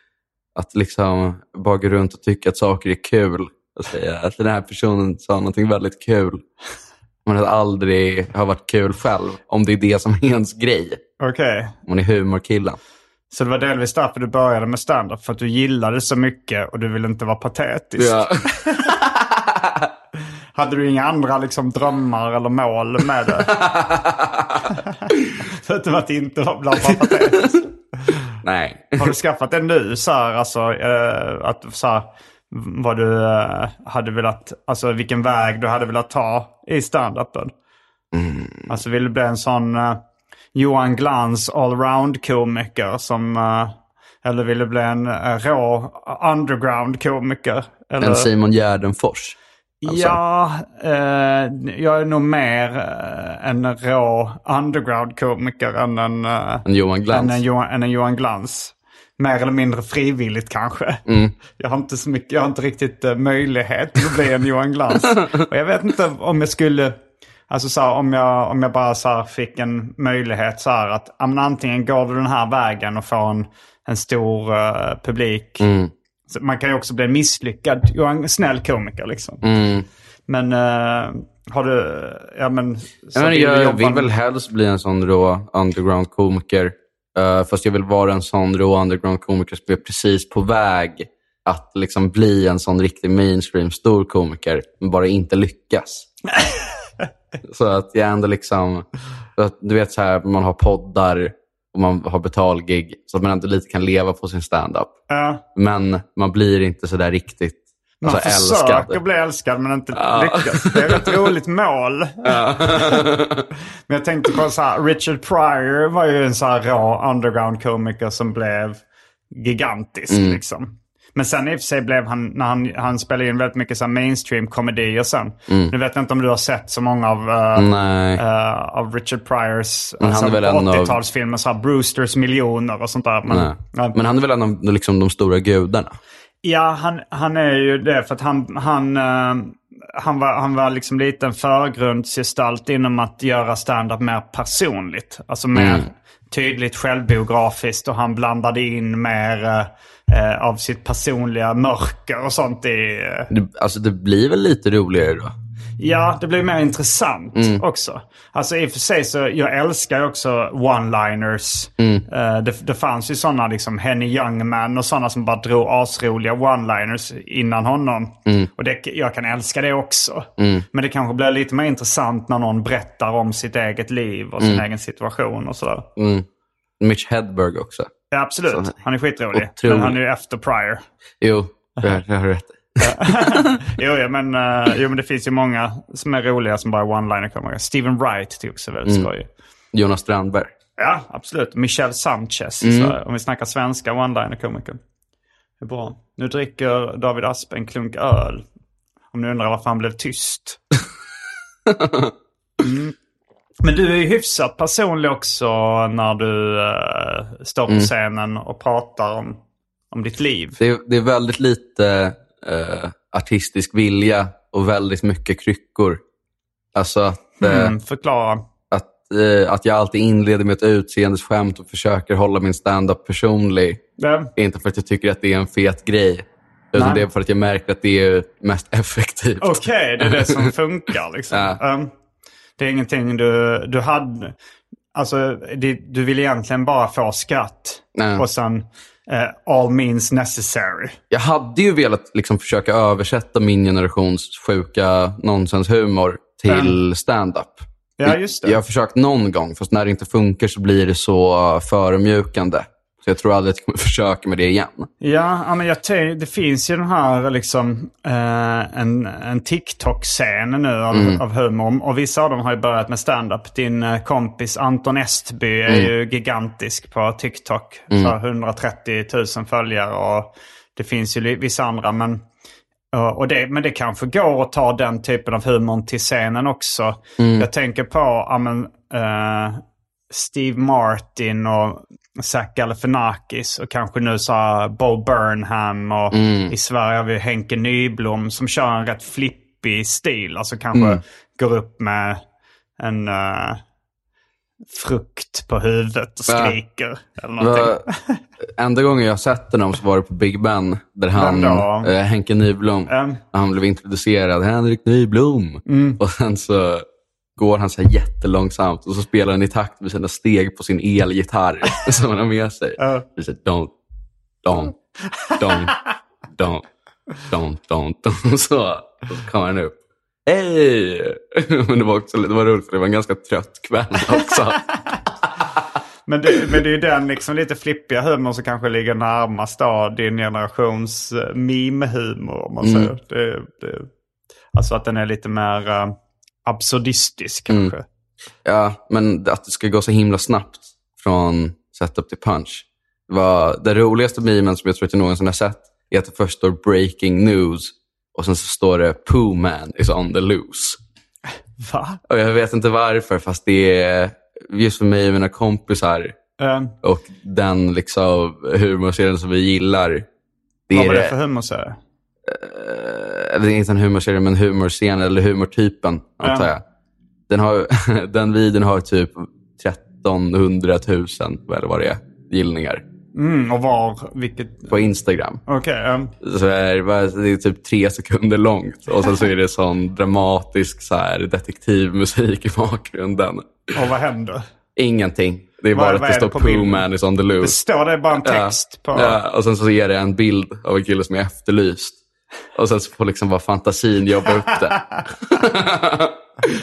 att liksom bara gå runt och tycka att saker är kul. Och säga att den här personen sa någonting väldigt kul. Men att aldrig har varit kul själv. Om det är det som är ens grej. Okej. Om man är humorkillen. Så det var delvis därför du började med stand-up. För att du gillade så mycket och du ville inte vara patetisk. Ja. Hade du inga andra liksom, drömmar eller mål med det? Förutom att inte vara vara patetisk. Nej. Har du skaffat det nu? Så här, alltså, eh, att, så här, vad du eh, hade velat, alltså vilken väg du hade velat ta i standupen? Alltså vill du bli en sån eh, Johan Glans allround-komiker som... eh, eller vill du bli en eh, rå underground-komiker? Eller? En Simon Gärdenfors. Alltså. Ja, eh, jag är nog mer eh, en rå underground-komiker än en, eh, En Johan Glans. än en, Johan, än en Johan Glans. Mer eller mindre frivilligt kanske. Mm. Jag, har inte så mycket, jag har inte riktigt eh, möjlighet att bli en Johan Glans. Och jag vet inte om jag skulle... Alltså så här, om, jag, om jag bara så här, fick en möjlighet så här att antingen går du den här vägen och får en, en stor eh, publik. Mm. Så man kan ju också bli en misslyckad Johan, snäll komiker liksom. Mm. Men eh, har du... Ja men... vill du jag jobba- vill väl helst bli en sån rå underground-komiker. Eh, fast jag vill vara en sån rå underground-komiker som är precis på väg att liksom bli en sån riktig mainstream stor komiker, men bara inte lyckas. så att jag ändå liksom, att, du vet så här, man har poddar och man har betalgig så att man ändå lite kan leva på sin stand-up. Ja, Men man blir inte så där riktigt man alltså, försöker älskad. bli älskad men inte lyckas. Det är ett roligt mål. men jag tänkte på så här, Richard Pryor var ju en så här rå underground-komiker som blev gigantisk Mm. liksom. Men sen i och för sig blev han, när han, han spelade in väldigt mycket så mainstream-komedier sen. Nu vet jag inte om du har sett så många av, eh, Mm. Nej. eh, av Richard Pryors alltså, väl en av- 80-talsfilmer, så här Brewsters miljoner och sånt där. Men, ja. Men han är väl en av liksom, de stora gudarna? Ja, han, han är ju det för att han, han, eh, han var, han var liksom lite en förgrundsgestalt inom att göra stand-up mer personligt. Alltså mer tydligt självbiografiskt och han blandade in mer eh, av sitt personliga mörker och sånt i... eh, Det, alltså det blir väl lite roligare då? Ja, det blir mer intressant också. Alltså i och för sig så, jag älskar också one-liners. Eh, det, det fanns ju sådana liksom Henny Youngman och sådana som bara drog asroliga one-liners innan honom. Och det, jag kan älska det också. Men det kanske blir lite mer intressant när någon berättar om sitt eget liv och sin egen situation och sådär. Mm. Mitch Hedberg också. Ja, absolut. Så- Han är skitrolig. Otrolig. Men han är ju efter Pryor. Jo, det det har du rätt. Jo, ja, men, eh, jo, men det finns ju många som är roliga som bara one-liner komiker. Steven Wright jag också väldigt skojig. Jonas Strandberg. Ja, absolut. Michelle Sanchez, Mm. så, om vi snackar svenska one-liner-komiker. Det är bra. Nu dricker David Asp en klunk öl. Om ni undrar varför han blev tyst. Mm. Men du är ju hyfsat personlig också när du eh, står Mm. på scenen och pratar om, om ditt liv. Det är, det är väldigt lite eh, artistisk vilja och väldigt mycket kryckor. Alltså att, eh, Mm, förklara. att, att jag alltid inleder med ett utseendesskämt och försöker hålla min stand-up personlig. Ja. Inte för att jag tycker att det är en fet grej. Utan Nej. det är för att jag märker att det är mest effektivt. Okej, det är det som funkar liksom. Ja. Um, det är ingenting du, du hade... Alltså, det, du vill egentligen bara få skratt. Nej. Och sen eh, all means necessary. Jag hade ju velat liksom försöka översätta min generations sjuka nonsenshumor till stand-up. Ja, just det. Jag har försökt någon gång, fast när det inte funkar så blir det så förödmjukande. Så jag tror aldrig att jag kommer försöka med det igen. Ja, men jag det finns ju den här liksom eh, en, en TikTok-scen nu av, av humor. Och vissa av dem har ju börjat med stand-up. Din eh, kompis Anton Estby är ju gigantisk på TikTok. För 130 000 följare och det finns ju vissa andra. Men, och det, men det kanske går att ta den typen av humor till scenen också. Jag tänker på ja, men, eh, Steve Martin och Zach Galifianakis och kanske nu så här Bo Burnham och i Sverige har vi Henke Nyblom som kör en rätt flippig stil. Alltså kanske går upp med en eh, frukt på huvudet och Ja. skriker. Eller någonting. Enda gången jag sett honom så var det på Big Ben. Där han, eh, Henke Nyblom, Mm. han blev introducerad. Henrik Nyblom. Och sen så går han så jättelångsamt och så spelar han i takt med sina steg på sin elgitarr som han har med sig. Är så don't, don't, don't, don't, don't, don't, don't. Så, och så kommer han upp. Hej! Men det var, också, det var roligt för det var en ganska trött kväll också. Men det, men det är ju den liksom lite flippiga humor som kanske ligger närmast då din generations uh, meme-humor. Om man Mm. säger. Det, det, alltså att den är lite mer absurdistisk Mm. kanske. Ja, men att det ska gå så himla snabbt från setup till punch. Det var den roligaste memen som jag tror att jag någonsin har sett är att det först står breaking news och sen så står det Pooh man is on the loose. Va? Och jag vet inte varför, fast det är just för mig och mina kompisar Eh, och den liksom humorserien som vi gillar. Det vad var det för humorserie? Det är inte en humorserie, men humorscenen eller humortypen, antar jag. Den, har, den videon har typ 1300 000, eller vad det är, gillningar Mm, och var? Vilket? på Instagram. Så är det, det är typ tre sekunder långt och sen så är det sån dramatisk så här, detektivmusik i bakgrunden. och vad händer? Ingenting. Det är Vad- bara vad att det det står Pooh man is on the Det loose. står det bara en text Ja, på... ja, och sen så är det en bild av en kille som är efterlyst. Och sen så får liksom bara fantasin jobba upp det.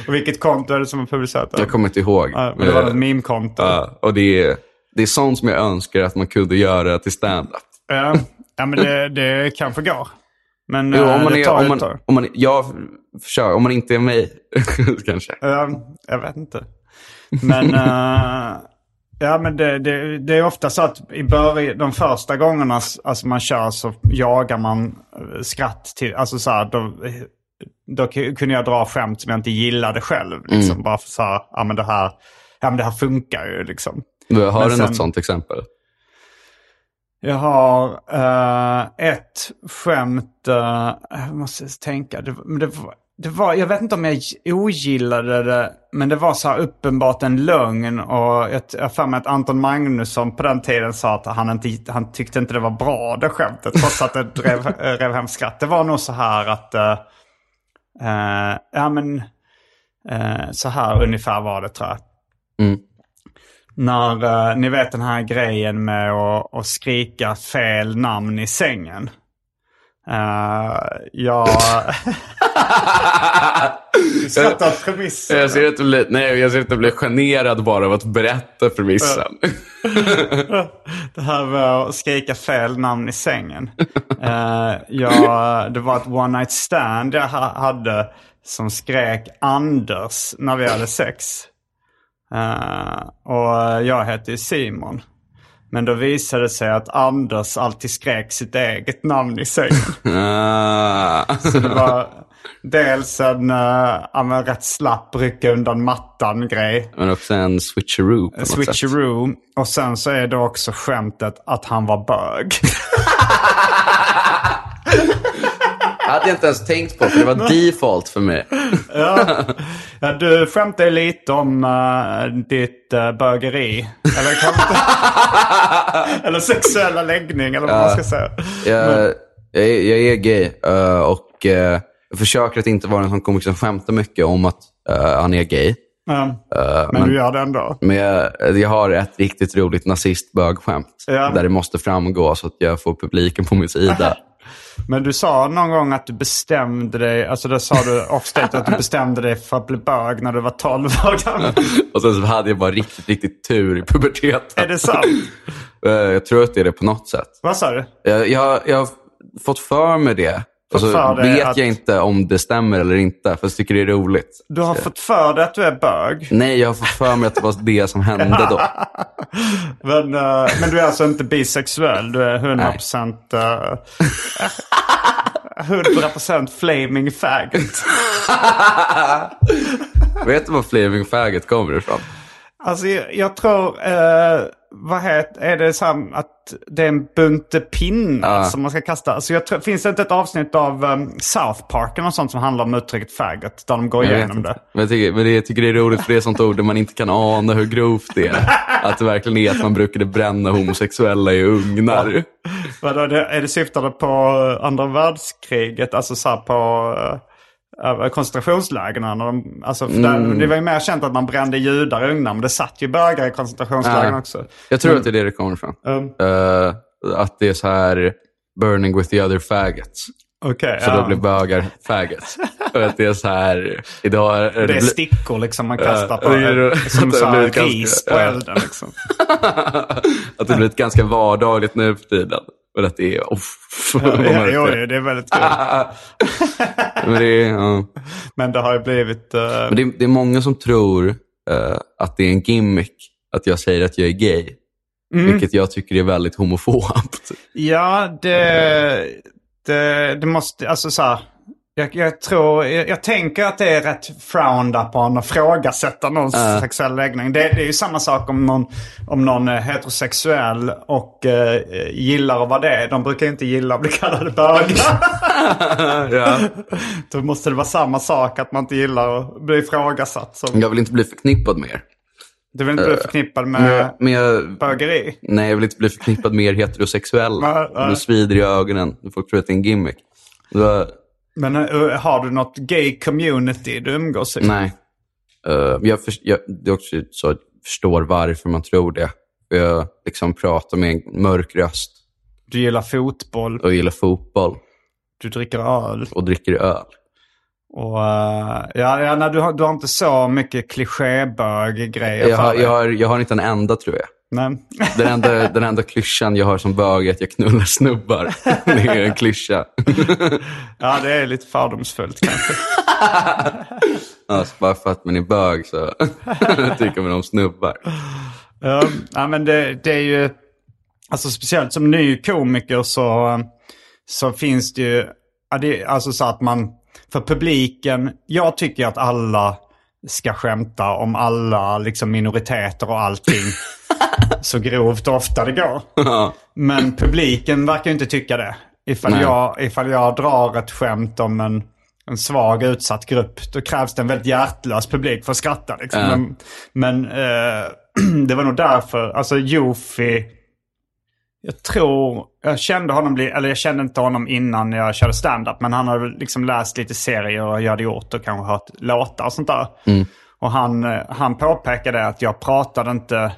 Och vilket konto är det som har publicerat det? Jag kommer inte ihåg. Ja, men det var Eh, ett meme-konto. Ja, och det är, det är sånt som jag önskar att man kunde göra till stand-up. Ja, ja, men det, det kanske går. Men Jo, eh, om man, det är, tar om, man, om, man, jag försöker, om man inte är mig, kanske. Ja, jag vet inte. Men, eh, ja, men det, det, det är ofta så att i början, de första gångerna alltså man kör så jagar man eh, skratt till, alltså så här, då, då ku- kunde jag dra skämt som jag inte gillade själv. Liksom, Mm. Bara för så här, ja men det här, ja men det här funkar ju liksom. Har Men du sen- något sånt exempel? Jag har eh, ett skämt, eh, jag måste tänka, det, men det, var, det var, jag vet inte om jag ogillade det, men det var så här uppenbart en lögn och jag har för mig att Anton Magnusson på den tiden sa att han, inte, han tyckte inte det var bra det skämtet, trots att det drev, eh, rev hem skratt. Det var nog så här att, eh, ja men, eh, så här ungefär var det tror jag. Mm. När, eh, ni vet den här grejen med att, att skrika fel namn i sängen. Uh, jag... skrattar åt premissen. Jag ser att du blir, nej, jag ser att du blir generad bara av att berätta premissen. Det här med att skrika fel namn i sängen. Eh, jag, det var ett one night stand jag ha, hade som skrek Anders när vi hade sex. Eh, och jag hette ju Simon. Men då visade det sig att Anders alltid skrek sitt eget namn i sängen. Ah. Så det var dels en, uh, ja, men rätt slapp rycka undan mattan-grej. Men också en switcheroo på något sätt. Switcheroo. Och sen så är det också skämtet att han var bög. hade jag inte ens tänkt på, för det var default för mig. ja. ja, du skämtade lite om uh, ditt uh, bögeri. Eller, eller sexuella läggning, eller vad man ska säga. Jag, jag, är, jag är gay eh, och eh, jag försöker att inte vara en sån komiker som skämtar mycket om att eh, han är gay. Men, Eh, men, du gör det ändå. Men jag, jag har ett riktigt roligt nazistbögskämt Ja. där det måste framgå så att jag får publiken på min sida. Men du sa någon gång att du bestämde dig, alltså det sa du offstage att du bestämde dig för att bli bög när du var 12 år gammal. och sen så hade jag bara riktigt, riktigt tur i puberteten. Är det sant? Eh, Jag tror att det är det på något sätt. Vad sa du? Jag, jag, jag har fått för mig det. Så för dig vet att- jag inte om det stämmer eller inte, fast jag tycker det är roligt. Du har fått för dig att du är bög. Nej, jag har fått för mig att det var det som hände då. Men, eh, men du är alltså inte bisexuell? Du är 100% uh, 100% flaming faggot. vet du var Flaming Faggot kommer ifrån? Alltså jag, jag tror, eh, vad heter, är det så här att det är en bunte pinnar som man ska kasta? Alltså jag tror, finns det inte ett avsnitt av um, South Park eller något sånt som handlar om uttrycket faggot? Där de går Jag igenom det. Men jag tycker, men det, jag tycker det är roligt för det är sånt ord där man inte kan ana hur grovt det är. Att det verkligen är att man brukade bränna homosexuella i ugnar. Vadå, det, är det syftande på eh, andra världskriget? Alltså så här på uh, koncentrationslägren? När de, alltså, för där, Det var ju mer känt att man brände judar i ugnar, men det satt ju bögar i koncentrationslägren Ja. också. Jag tror att det är det det kommer ifrån. Um, Eh, att det är så här burning with the other faggots. Okej, Så ja. då blir bögar faggots. För att det är så här, idag är det är bli- stickor liksom man kastar på. det är- eh, som det så här ganska- ris på elden liksom. att det blivit ganska vardagligt nu för tiden. Och att det är... Vad Ja, mörkt jo, det är. väldigt kul. Men det ja. Men det har ju blivit... eh, Men det, är, det är många som tror eh, att det är en gimmick att jag säger att jag är gay. Mm. Vilket jag tycker är väldigt homofobt. Ja, det, det, det måste, alltså så här. Jag, jag tror, jag, jag tänker att det är rätt frowned upon att frågasätta någons sexuell läggning. Det, det är ju samma sak om någon, om någon är heterosexuell och eh, gillar att vara det. De brukar inte gilla att bli kallade bögar. ja. Då måste det vara samma sak att man inte gillar att bli ifrågasatt. Som, Jag vill inte bli förknippad med er. du vill inte bli förknippad Men, med jag- men bögeri. nej, jag vill inte bli förknippad med er heterosexuella. Nej, nej. Det svider i ögonen. Folk tror att det är en gimmick. Då, Men eh, har du något gay community du umgås i? nej. Eh, jag, för, jag, det är också så jag förstår varför man tror det. Jag liksom pratar med en mörk röst Du gillar fotboll, och gillar fotboll du dricker öl. och dricker öl. Och eh, ja, ja nej, du, har, du har inte så mycket klichébög-grejer Jag har, jag, har, jag har inte en enda tror jag. Nej. Den enda, den enda klyschan jag har som bög är att jag knullar snubbar. Det är en klyscha. Ja, det är lite fördomsfullt kanske. Alltså, bara för att man är bög så tycker man om snubbar. Ja, ja, men det, det är ju... Alltså speciellt som ny komiker så, så finns det ju... Ja, det, alltså så att man... För publiken, jag tycker att alla ska skämta om alla liksom minoriteter och allting. så grovt och ofta det går. Men publiken verkar inte tycka det. Ifall Nej. jag, ifall jag drar ett skämt om en, en svag utsatt grupp, då krävs det en väldigt hjärtlös publik för att skratta. Liksom. Ja. Men, men eh, det var nog därför, alltså Jofi, jag tror, jag kände honom, eller jag kände inte honom innan jag körde stand-up, men han har väl liksom läst lite serier och jag hade gjort och kanske hört låtar och sånt där. Och han, eh, han påpekade att jag pratade inte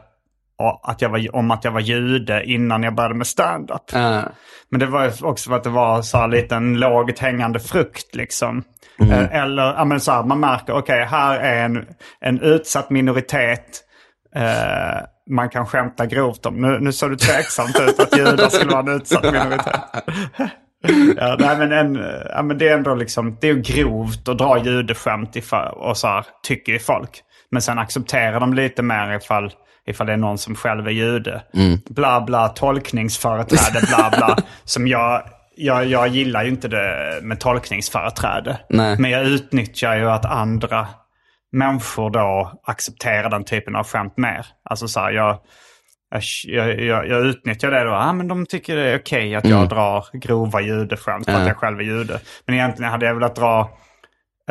att jag var, om att jag var jude innan jag började med stand-up. Eh, Men det var också för att det var så här lite en lågt hängande frukt liksom. Eh, Eller, ja men så här, man märker, okej här är en, en utsatt minoritet. Eh, man kan skämta grovt om. Nu, nu såg du tveksamt ut att judar skulle vara en utsatt minoritet. ja, nej, men en, ja, men det är ändå liksom, det är grovt att dra judeskämt ifall, och så här, tycker folk. Men sen accepterar de lite mer ifall, ifall det är någon som själv är jude. Bla bla, tolkningsföreträde, bla bla. som jag, jag, jag gillar ju inte det med tolkningsföreträde. Nej. Men jag utnyttjar ju att andra människor då accepterar den typen av skämt mer. Alltså så här, jag, jag, jag, jag utnyttjar det då. Ah, men de tycker det är okej att jag drar grova judeskämt för att jag själv är jude. Men egentligen hade jag velat dra,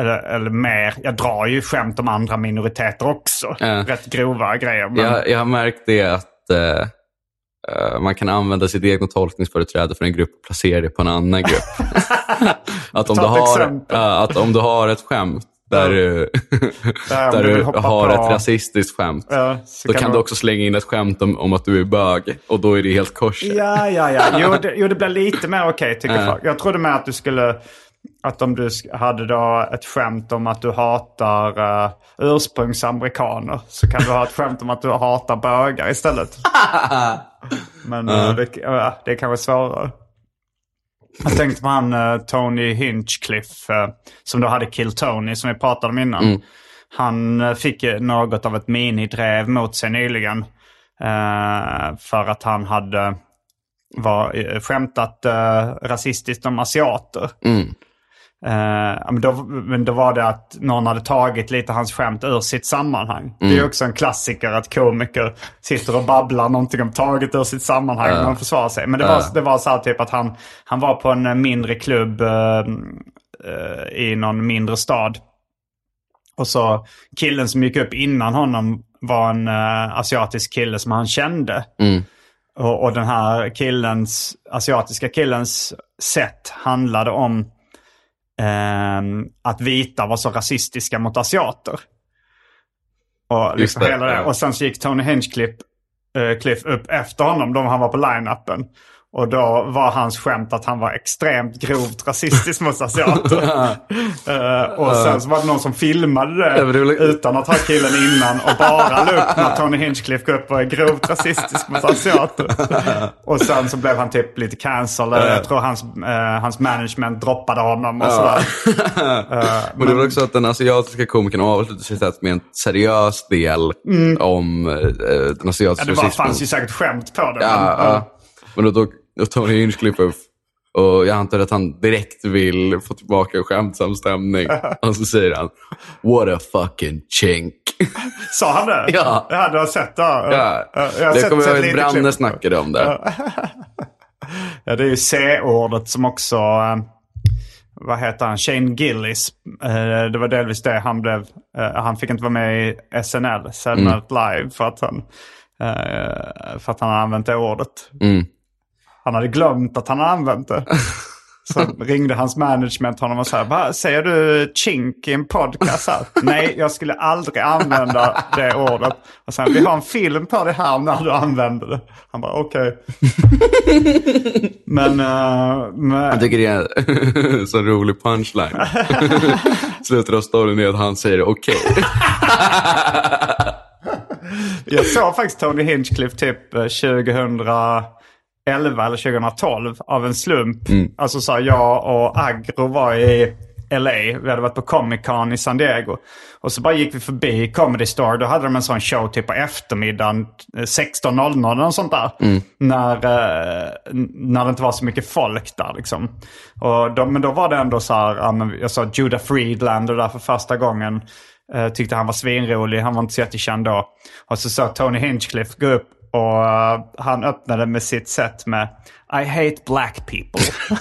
eller, eller mer, jag drar ju skämt om andra minoriteter också. Ja. Rätt grova grejer. Men, jag, jag har märkt det att eh, eh, man kan använda sitt egna tolkningsföreträde för en grupp och placera det på en annan grupp. att, om du har, att om du har ett skämt där, du- Där du har på- ett rasistiskt skämt. Ja, Då kan du- också slänga in ett skämt om, om att du är bög och då är det helt kors. Ja, ja, ja. Jo, det, jo, det blir lite mer okej tycker Ja. folk. Jag trodde med att du skulle att om du hade då ett skämt om att du hatar uh, ursprungsamerikaner så kan du ha ett skämt om att du hatar bögar istället. Men eh, det, ja, det är kanske svårare. Jag tänkte på han eh, Tony Hinchcliffe eh, som då hade Kill Tony som vi pratade om innan. Han eh, fick något av ett minidrev mot sig nyligen. för att han hade var, skämtat rasistiskt om asiater. Eh, men, då, men då var det att någon hade tagit lite hans skämt ur sitt sammanhang. Det är ju också en klassiker att komiker sitter och babblar någonting om taget ur sitt sammanhang när de försvarar sig. Men det var, det var så här typ att han, han var på en mindre klubb eh, eh, i någon mindre stad. Och så killen som gick upp innan honom var en asiatisk kille som han kände. Och, och den här killens, asiatiska killens sätt handlade om att vita var så rasistiska mot asiater. Och, liksom det, hela det. och sen så gick Tony Hinchcliffe Cliff upp efter honom, då han var på line-upen. Och då var hans skämt att han var extremt grovt rasistisk mot asiater. Eh, och sen så var det någon som filmade det Ja, utan att ha killen innan och bara la upp när Tony Hinchcliffe går upp och är grovt rasistisk mot asiater. Och sen så blev han typ lite cancelled. Jag tror hans, eh, hans management droppade honom och sådär. Men det var också att den asiatiska komikern avslutade sitt sätt med en seriös del om eh, den Mm. Ja, asiatiska det var, rasismen. fanns ju säkert skämt på det. men, Ja, ja. Men då tog då Tony Hinchcliffe upp och jag antar att han direkt vill få tillbaka en skämtsam stämning. Och så säger han What a fucking chink. Sa han det? Ja. Ja, du har sett det? Ja. Jag har det sett- kommer sett jag ihåg Branne snackade om det. Ja, det är ju C-ordet som också... eh, vad heter han? Shane Gillis. Eh, det var delvis det han blev... eh, han fick inte vara med i SNL, Saturday Mm. Night Live, för att han, eh, för att han använt det ordet. Mm. Han hade glömt att han hade använt det. Så ringde hans management honom och sa, "Va, säger du chink i en podcast här? Nej, jag skulle aldrig använda det ordet. Och sen, vi har en film på det här när du använder det. Han bara, okej. men, eh, men, Jag tycker det är en så rolig punchline. Slutet av storyn är att han säger okej. Jag såg faktiskt Tony Hinchcliffe typ eh, 2011 eller 2012 av en slump. Alltså så här, jag och Agro var i LA. Vi hade varit på Comic Con i San Diego. Och så bara gick vi förbi Comedy Store. Då hade de en sån show typ på eftermiddagen. eh, 16.00 eller något sånt där. När, eh, när det inte var så mycket folk där liksom. Och då, men då var det ändå så här. Jag sa Judah Friedlander där för första gången. Eh, tyckte han var svinrolig. Han var inte så jättekänd då. Och så sa Tony Hinchcliffe gå upp och eh, han öppnade med sitt sätt med I hate black people.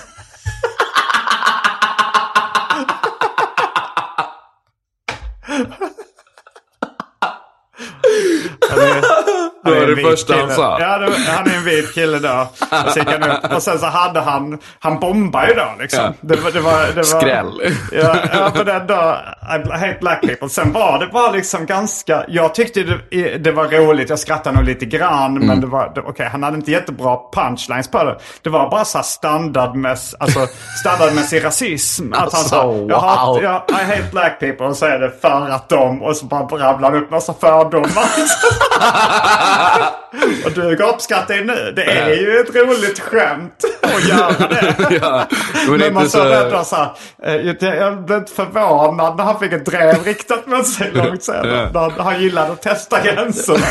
Det- han är var en det första han sa. Ja, det, han är en vit kille då. Och, och sen så hade han, han bombade ju då liksom. Ja. Det, var- det var, det var, Skräll. Ja, ja på den då, I hate black people. Sen var det bara liksom ganska, jag tyckte det, det var roligt, jag skrattade nog lite grann. Mm. Men det var, okej, han hade inte jättebra punchlines på det. Det var bara så här standardmäss, alltså, standardmässig rasism. Att han Alltså, sa, jag wow. hat, ja, I hate black people. Och så är det för att de, och så bara rabblar han upp massa fördomar. och du gapskrattar ju nu. Det är ju ett roligt skämt att göra det. ja, men Men man sa det så... ändå så här, eh, jag- blev inte förvånad när han fick ett drev riktat mot sig långt senare. Ja. Han gillade att testa gränserna.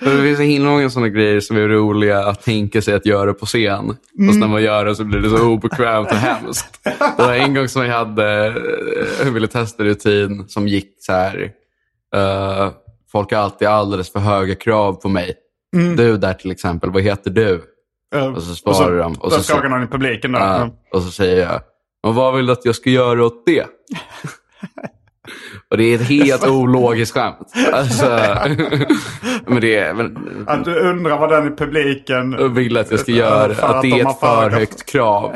Men Det finns så himla många sådana grejer som är roliga att tänka sig att göra på scen. Mm. Fast när man gör det så blir det så obekvämt och hemskt. Det var en gång som jag hade, eh, jag ville testa rutin som gick så här. eh, folk har alltid alldeles för höga krav på mig. Du där till exempel, vad heter du? Och så svarar de. Och Då så, frågar någon i publiken då. Ja, och så säger jag, och vad vill du att jag ska göra åt det? och det är ett helt ologiskt skämt. Alltså, men det är, men, Att du undrar vad den i publiken vill att jag ska göra, för att att det de är ett för- högt krav.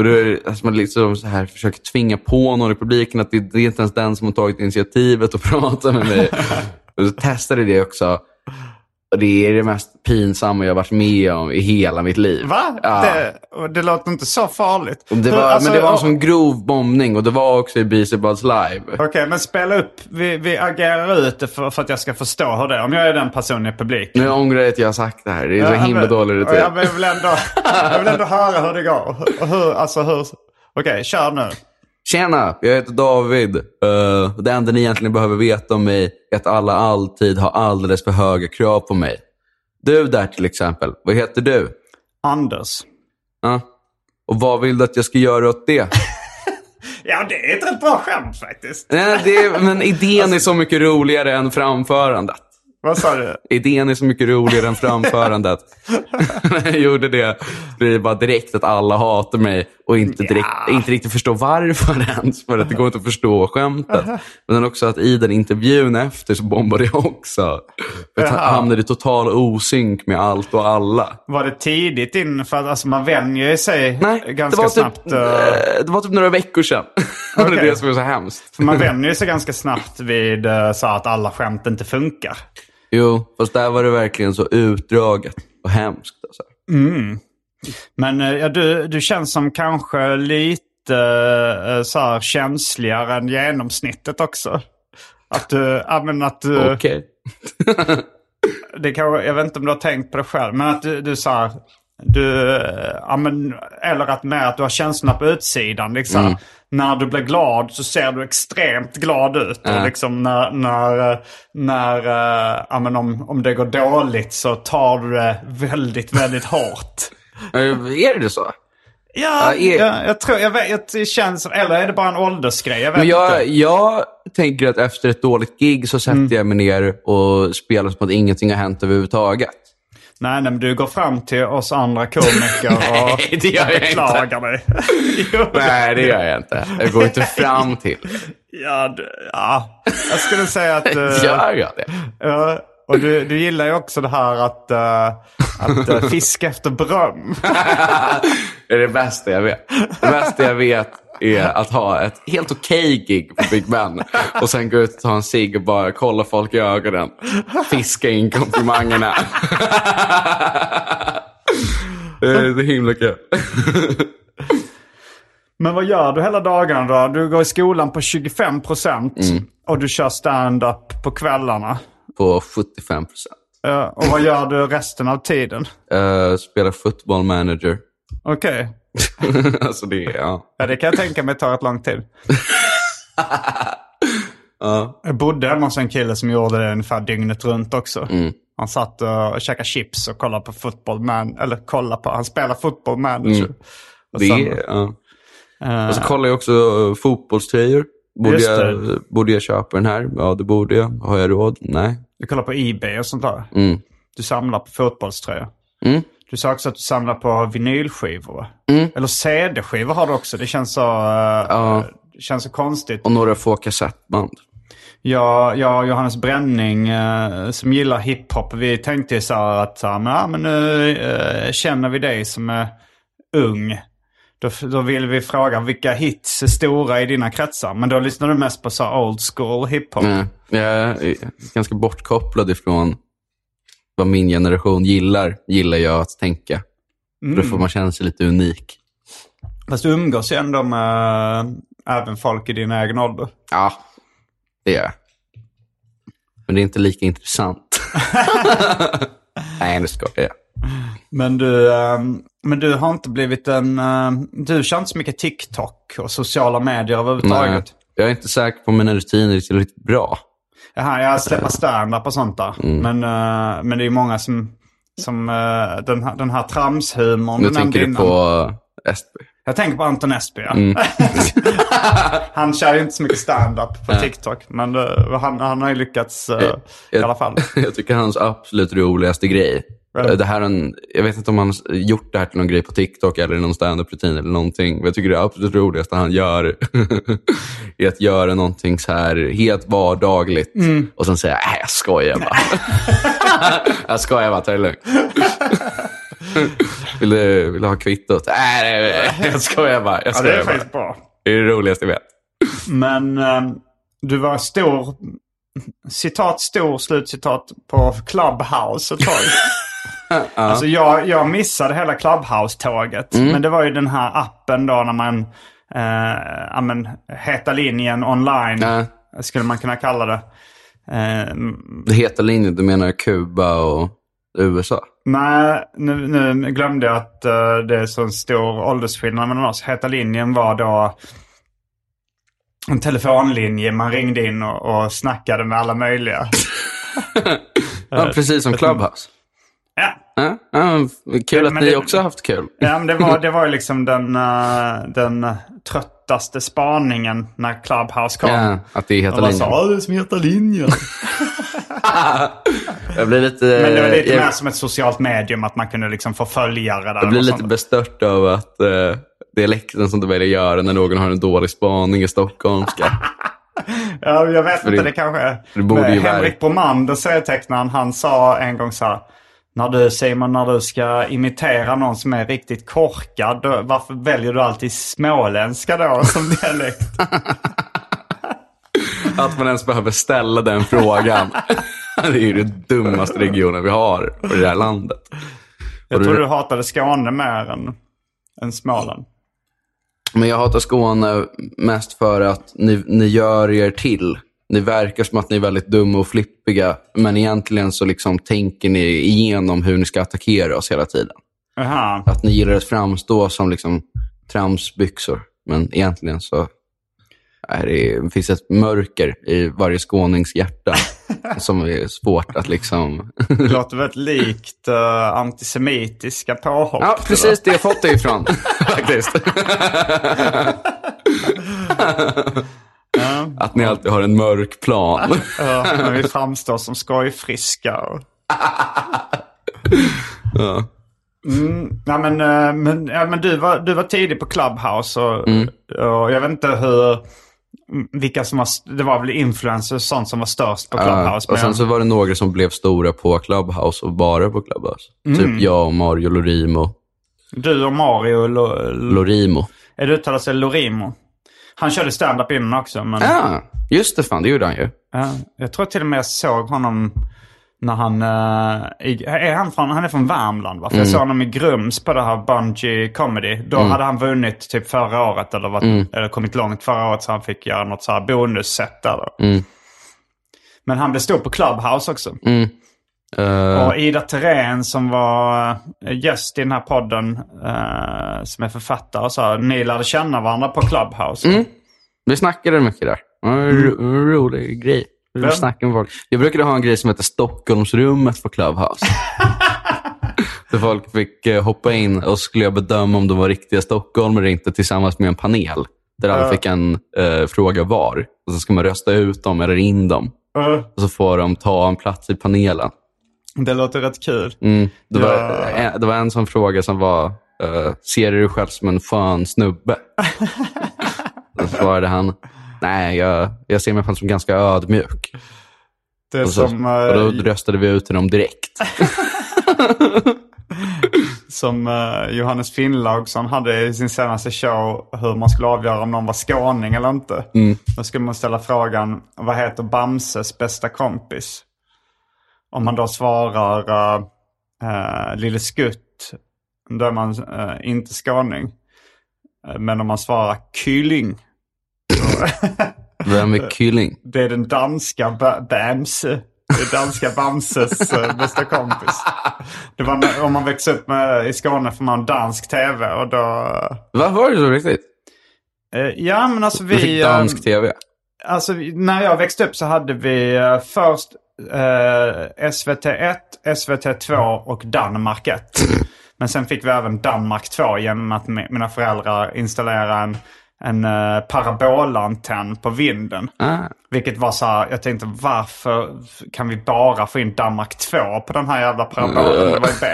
Och då är alltså man liksom så här försöker tvinga på någon i publiken att det, det är inte ens den som har tagit initiativet och pratar med mig. och så testade det också. Det är det mest pinsamma jag varit med om i hela mitt liv. Va? Ja. Det, det låter inte så farligt. Det var, alltså, men det var en och- sån grov bombning och det var också i BC Buds live. Okej, men spela upp. Vi, vi agerar ut det för, för att jag ska förstå hur det är. Om jag är den personen i publiken. Nu ångrar jag att jag har sagt det här. Det är så Ja, himla men- dålig och Jag rutin. vill ändå, jag vill ändå höra hur det går. Hur, alltså hur... Okej, kör nu. Tjena, jag heter David. Uh, det enda ni egentligen behöver veta om mig är att alla alltid har alldeles för höga krav på mig. Du där till exempel, vad heter du? Anders. Ja. Och vad vill du att jag ska göra åt det? Ja, det är ett rätt bra skämt faktiskt. Nej, det är, men idén är så mycket roligare än framförandet. Vad sa du? Idén är så mycket roligare än framförandet. När jag gjorde det blir det bara direkt att alla hatar mig och inte, direkt, inte riktigt förstår varför ens. För att det går inte att förstå skämtet. Men också att i den intervjun efter så bombade jag också. För att Jaha. hamnade i total osynk med allt och alla. Var det tidigt in? För att alltså, man vänjer sig Nej, det ganska var, snabbt. typ, eh, eh, det var typ några veckor sedan. det är det som är så hemskt. För man vänjer sig ganska snabbt vid eh, så att alla skämt inte funkar. Jo, fast där var det verkligen så utdraget och hemskt. Alltså. Men eh, ja, du, du känns som kanske lite eh, så här, känsligare än genomsnittet också. Att du, ja, men att du, Okej. det kanske, jag vet inte om du har tänkt på det själv, men att du, du så här, du, eh, ja, men, eller att med att du har känslorna på utsidan. Liksom. Mm. När du blir glad så ser du extremt glad ut. Och liksom när, när, när ja, men om, om det går dåligt så tar du det väldigt, väldigt hårt. Eh, Är det så? Ja, Ja, är- jag, jag tror, jag vet, det känns, eller är det bara en åldersgrej? Jag vet Men jag, inte. jag tänker att efter ett dåligt gig så sätter Mm. jag mig ner och spelar som att ingenting har hänt överhuvudtaget. Nej, nej, men du går fram till oss andra komiker och Nej, det gör jag inte. beklagar dig. Nej, det gör jag inte. Jag går inte fram till. Ja, du, ja, jag skulle säga att... eh, Gör jag det? ja, och du, du gillar ju också det här att, eh, att uh, fiska efter beröm. Det är det bästa jag vet. Det bästa jag vet är att ha ett helt okej gig på Big Ben och sen gå ut och ta en cigg och bara kolla folk i ögonen. Fiska in komplimangerna. Det är så himla kul. Men vad gör du hela dagen då? Du går i skolan på 25 procent Mm. och du kör stand-up på kvällarna. På 75 procent. Eh, och vad gör du resten av tiden? Uh, spelar football manager. Okej. alltså det ja. Ja, det kan jag tänka mig tar ett lång tid. Jag bodde hemma hos en kille som gjorde det ungefär dygnet runt också. Mm. Han satt och käkade chips och kollade på fotboll man, eller kollade på, han spelar fotboll manager. Och Det sen- ja. eh, Och så kollar jag också uh, fotbollströjor. Borde jag, borde jag köpa den här? Ja, det borde jag. Har jag råd? Nej. du kollar på Ebay och sånt där. Mm. Du samlar på fotbollströjor. Mm. Du sa också att du samlar på vinylskivor. Mm. Eller CD-skivor har du också. Det känns så, eh, det känns så konstigt. Och några få kassettband. Jag, jag och Johannes Bränning eh, som gillar hiphop, vi tänkte så att så här, men, ja, men nu eh, känner vi dig som är ung. Då, då vill vi fråga vilka hits är stora i dina kretsar. Men då lyssnar du mest på så old school hiphop. Nej, Jag är ganska bortkopplad ifrån vad min generation gillar, gillar jag att tänka. För då får man känna sig lite unik. Fast du umgås ju ändå med eh, även folk i din egen ålder. Ja, det gör jag. Men det är inte lika intressant. Nej, nu skojar jag. Men du, ehm, men du har inte blivit en... ehm, du kör inte så mycket TikTok och sociala medier Nej, överhuvudtaget. jag är inte säker på om mina rutiner är tillräckligt bra. Jaha, jag släpper stand-up och sånt där. Mm. Men, eh, men det är ju många som... som eh, den, här, den här tramshumorn Nu tänker du på Estby. Jag tänker på Anton Esby, ja. Mm. han kör ju inte så mycket stand-up på TikTok. Men eh, han, han har ju lyckats eh, i alla fall. Jag tycker hans absolut roligaste grej. Right. Det här är en, jag vet inte om han har gjort det här till någon grej på TikTok eller någon stand-up-rutin eller någonting. Men jag tycker det absolut roligaste han gör är att göra någonting så här helt vardagligt och sen säga nej jag skojar bara. jag skojar bara, ta det lugnt. vill, du, vill du ha kvittot? Nej, nej, jag skojar bara. Jag Ja, det skojar är bara. faktiskt bra. Det är det roligaste jag vet. Men ehm, du var stor citat stor, slutcitat på Clubhouse ett tag. Alltså jag, jag missade hela Clubhouse-tåget. Men det var ju den här appen då när man, eh, ja men, heta linjen online, Ja. skulle man kunna kalla det. Eh, Det heta linjen, du menar Kuba och USA? nej, nu, nu glömde jag att eh, det är så stor åldersskillnad mellan oss. Heta linjen var då en telefonlinje man ringde in och, och snackade med alla möjliga. Ja, precis som Clubhouse. Ja, Ja, kul att Men ni det- också har haft kul. Ja, men det var, det var ju liksom den, eh, den tröttaste spaningen när Clubhouse kom. Ja, att det är heta linjen. sa "Ja, det är som heta linjen. Jag blir lite, Men det var lite jag, mer som ett socialt medium att man kunde liksom få följare där. jag blir lite sånt. bestört av att eh, dialekten som du väljer göra när någon har en dålig spaning i stockholmska. Ja, jag vet För inte, det- det kanske det borde ju Henrik Bromander, serietecknaren, han sa en gång så här. När du Simon, när du ska imitera någon som är riktigt korkad, då, varför väljer du alltid småländska då som dialekt? Att man ens behöver ställa den frågan. det är ju den dummaste regionen vi har i det här landet. Jag tror du- du hatade Skåne mer än, än Småland. Men jag hatar Skåne mest för att ni, ni gör er till. Ni verkar som att ni är väldigt dumma och flippiga, men egentligen så liksom tänker ni igenom hur ni ska attackera oss hela tiden. Aha. Att ni gillar att framstå som liksom tramsbyxor, men egentligen så är det, det finns ett mörker i varje skånings hjärta som är svårt att liksom... Det låter väldigt likt uh, antisemitiska påhopp. Ja, precis det jag fått det ifrån, faktiskt. Att ni alltid har en mörk plan. Ja, men vi framstår som skojfriska. Och... Ja. Mm, ja, men, eh, men, ja, men du, var, du var tidig på Clubhouse och, och jag vet inte hur... Vilka som var, det var väl influencers och sånt som var störst på Ja, Clubhouse. och sen så var det några som blev stora på Clubhouse och bara på Clubhouse. Mm. Typ jag och Mario Lorimo. Du och Mario, Lo, Lo, Lorimo. är det uttalat sig Lorimo? Han körde stand-up innan också. Men, Ja, just det fan, det gjorde han ju. ja, jag tror till och med jag såg honom när han... eh, är han, från, han är från Värmland va? För jag såg honom i Grums på det här Bungy Comedy. Då hade han vunnit typ förra året eller, varit, eller kommit långt förra året så han fick göra något så här bonusset där då. Men han blev stor på Clubhouse också. Eh, Och Ida Terén som var eh, gäst i den här podden, eh, som är författare, och så ni lärde känna varandra på Clubhouse. vi snackade mycket där. Det var en en rolig grej. Vi snackade med folk. Jag brukade ha en grej som heter Stockholmsrummet på Clubhouse. Där folk fick hoppa in och skulle jag bedöma om de var riktiga stockholmare eller inte tillsammans med en panel. Där alla fick en eh, fråga var. Och så ska man rösta ut dem eller in dem. Och så får de ta en plats i panelen. det låter rätt kul. Mm. Det, var, Ja. det var en sån fråga som var, eh, ser du dig själv som en skön snubbe? Då svarade han, nej, jag, jag ser mig själv som ganska ödmjuk. Det Och, så, som, och då eh, röstade vi ut honom direkt. som eh, Johannes Finnlaugsson hade i sin senaste show hur man skulle avgöra om någon var skåning eller inte. Då skulle man ställa frågan, vad heter Bamses bästa kompis? Om man då svarar uh, uh, Lille Skutt, då är man eh, inte skåning. Men om man svarar Kylling, Vem är Kylling? det är den danska ba- Bamse. Det är danska Bamses bästa kompis. Det var när, om man växte upp med, i Skåne får man dansk tv och då... Vad var det så riktigt? ja men alltså Vi fick vi... eh, dansk tv. Alltså när jag växte upp så hade vi eh, först eh, SVT1, SVT2 och Danmark 1. Men sen fick vi även Danmark 2 genom att mi- mina föräldrar installerade en, en uh, parabolantenn på vinden. Ah. Vilket var så här, jag tänkte varför kan vi bara få in Danmark 2 på den här jävla parabolen? Det var ju B.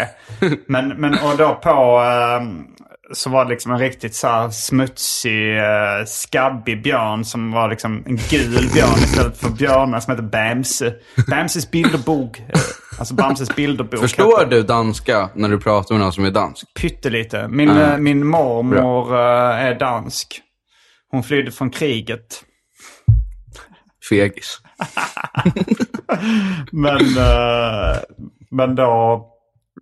Men, men och då på, ehm, så var det liksom en riktigt så smutsig, uh, skabbig björn som var liksom en gul björn istället för björnar som heter Bamse. Bamses bilderbok. eh, Alltså Bamses bilderbok. Förstår hette- du danska när du pratar med någon som är dansk? Pyttelite. Min, eh, min mormor eh, är dansk. Hon flydde från kriget. Fegis. Men, eh, men då...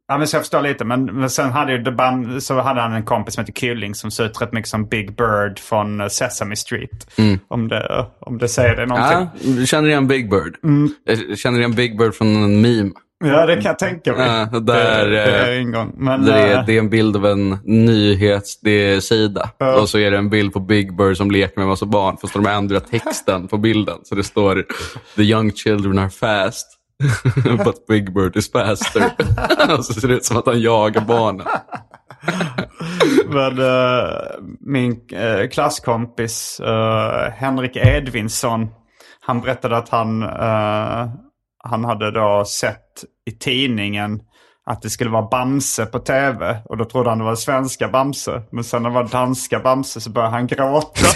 Ja, men så jag förstår lite. Men, men sen hade, ju The Bam, så hade han en kompis som heter Kylling som ser ut rätt mycket som Big Bird från eh, Sesame Street. Om, det, om det säger det någonting. Ja, du känner igen Big Bird? Jag känner igen Big Bird från en meme. Ja, det kan jag tänka mig. Ja, där, det, det är eh, ingång. Men, det, är, eh, det är en bild av en nyhetssida. Och så är det en bild på Big Bird som leker med en massa barn. Fast de har ändrat texten på bilden. Så det står “The young children are fast, but Big Bird is faster”. så ser det ut som att han jagar barnen. Men, eh, min eh, klasskompis eh, Henrik Edvinsson, han berättade att han, eh, han hade då sett i tidningen att det skulle vara Bamse på tv. Och då trodde han det var svenska Bamse. Men sen när det var danska Bamse så började han gråta.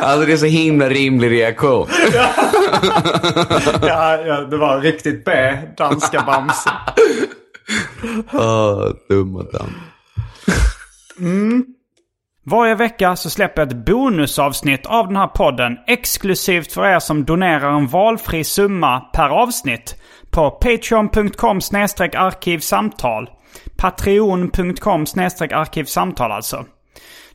Alltså det är så himla rimlig reaktion. ja, ja, det var riktigt B, danska Bamse. Åh, dumma damm. Varje vecka så släpper jag ett bonusavsnitt av den här podden exklusivt för er som donerar en valfri summa per avsnitt på patreon.com arkivsamtal. Patreon.com arkivsamtal alltså.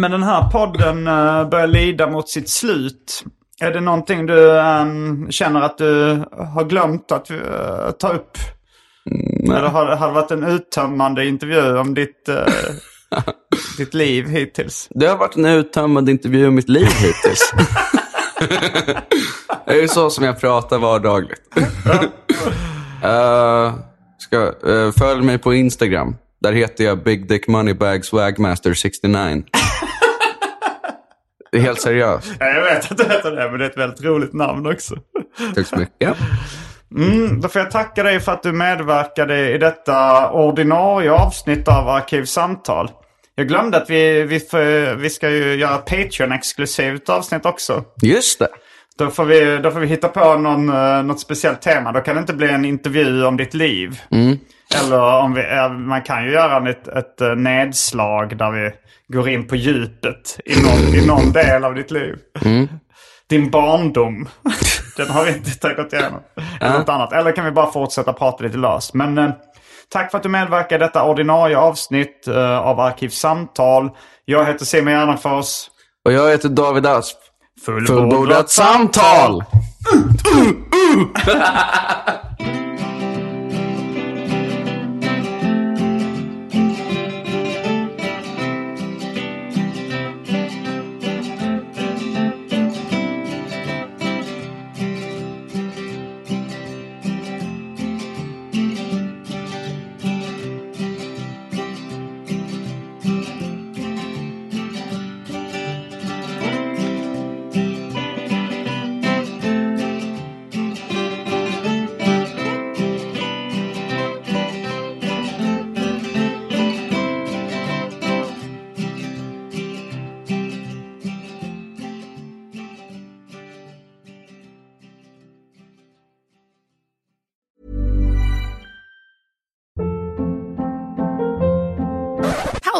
Men den här podden eh, börjar lida mot sitt slut. Är det någonting du ehm, känner att du har glömt att eh, ta upp? Eller har, har det varit en uttömmande intervju om ditt, eh, ditt liv hittills? Det har varit en uttömmande intervju om mitt liv hittills. det är ju så som jag pratar vardagligt. uh, ska, uh, följ mig på Instagram. Där heter jag Big Dick Moneybag Swagmaster 69. Helt seriöst. Ja, jag vet att du heter det, men det är ett väldigt roligt namn också. Tack så mycket. Mm, då får jag tacka dig för att du medverkade i detta ordinarie avsnitt av Arkivsamtal. Jag glömde att vi, vi, vi ska ju göra Patreon-exklusivt avsnitt också. Just det. Då får vi, då får vi hitta på någon, eh, något speciellt tema. Då kan det inte bli en intervju om ditt liv. Eller om vi, eh, man kan ju göra ett, ett eh, nedslag där vi går in på djupet i någon, i någon del av ditt liv. Din barndom. Den har vi inte tagit igenom. Eller något annat. Eller kan vi bara fortsätta prata lite löst. Men eh, tack för att du medverkar i detta ordinarie avsnitt eh, av Arkivsamtal. Jag heter Simon Gärdenfors. Och jag heter David Asp. Fullbordat samtal!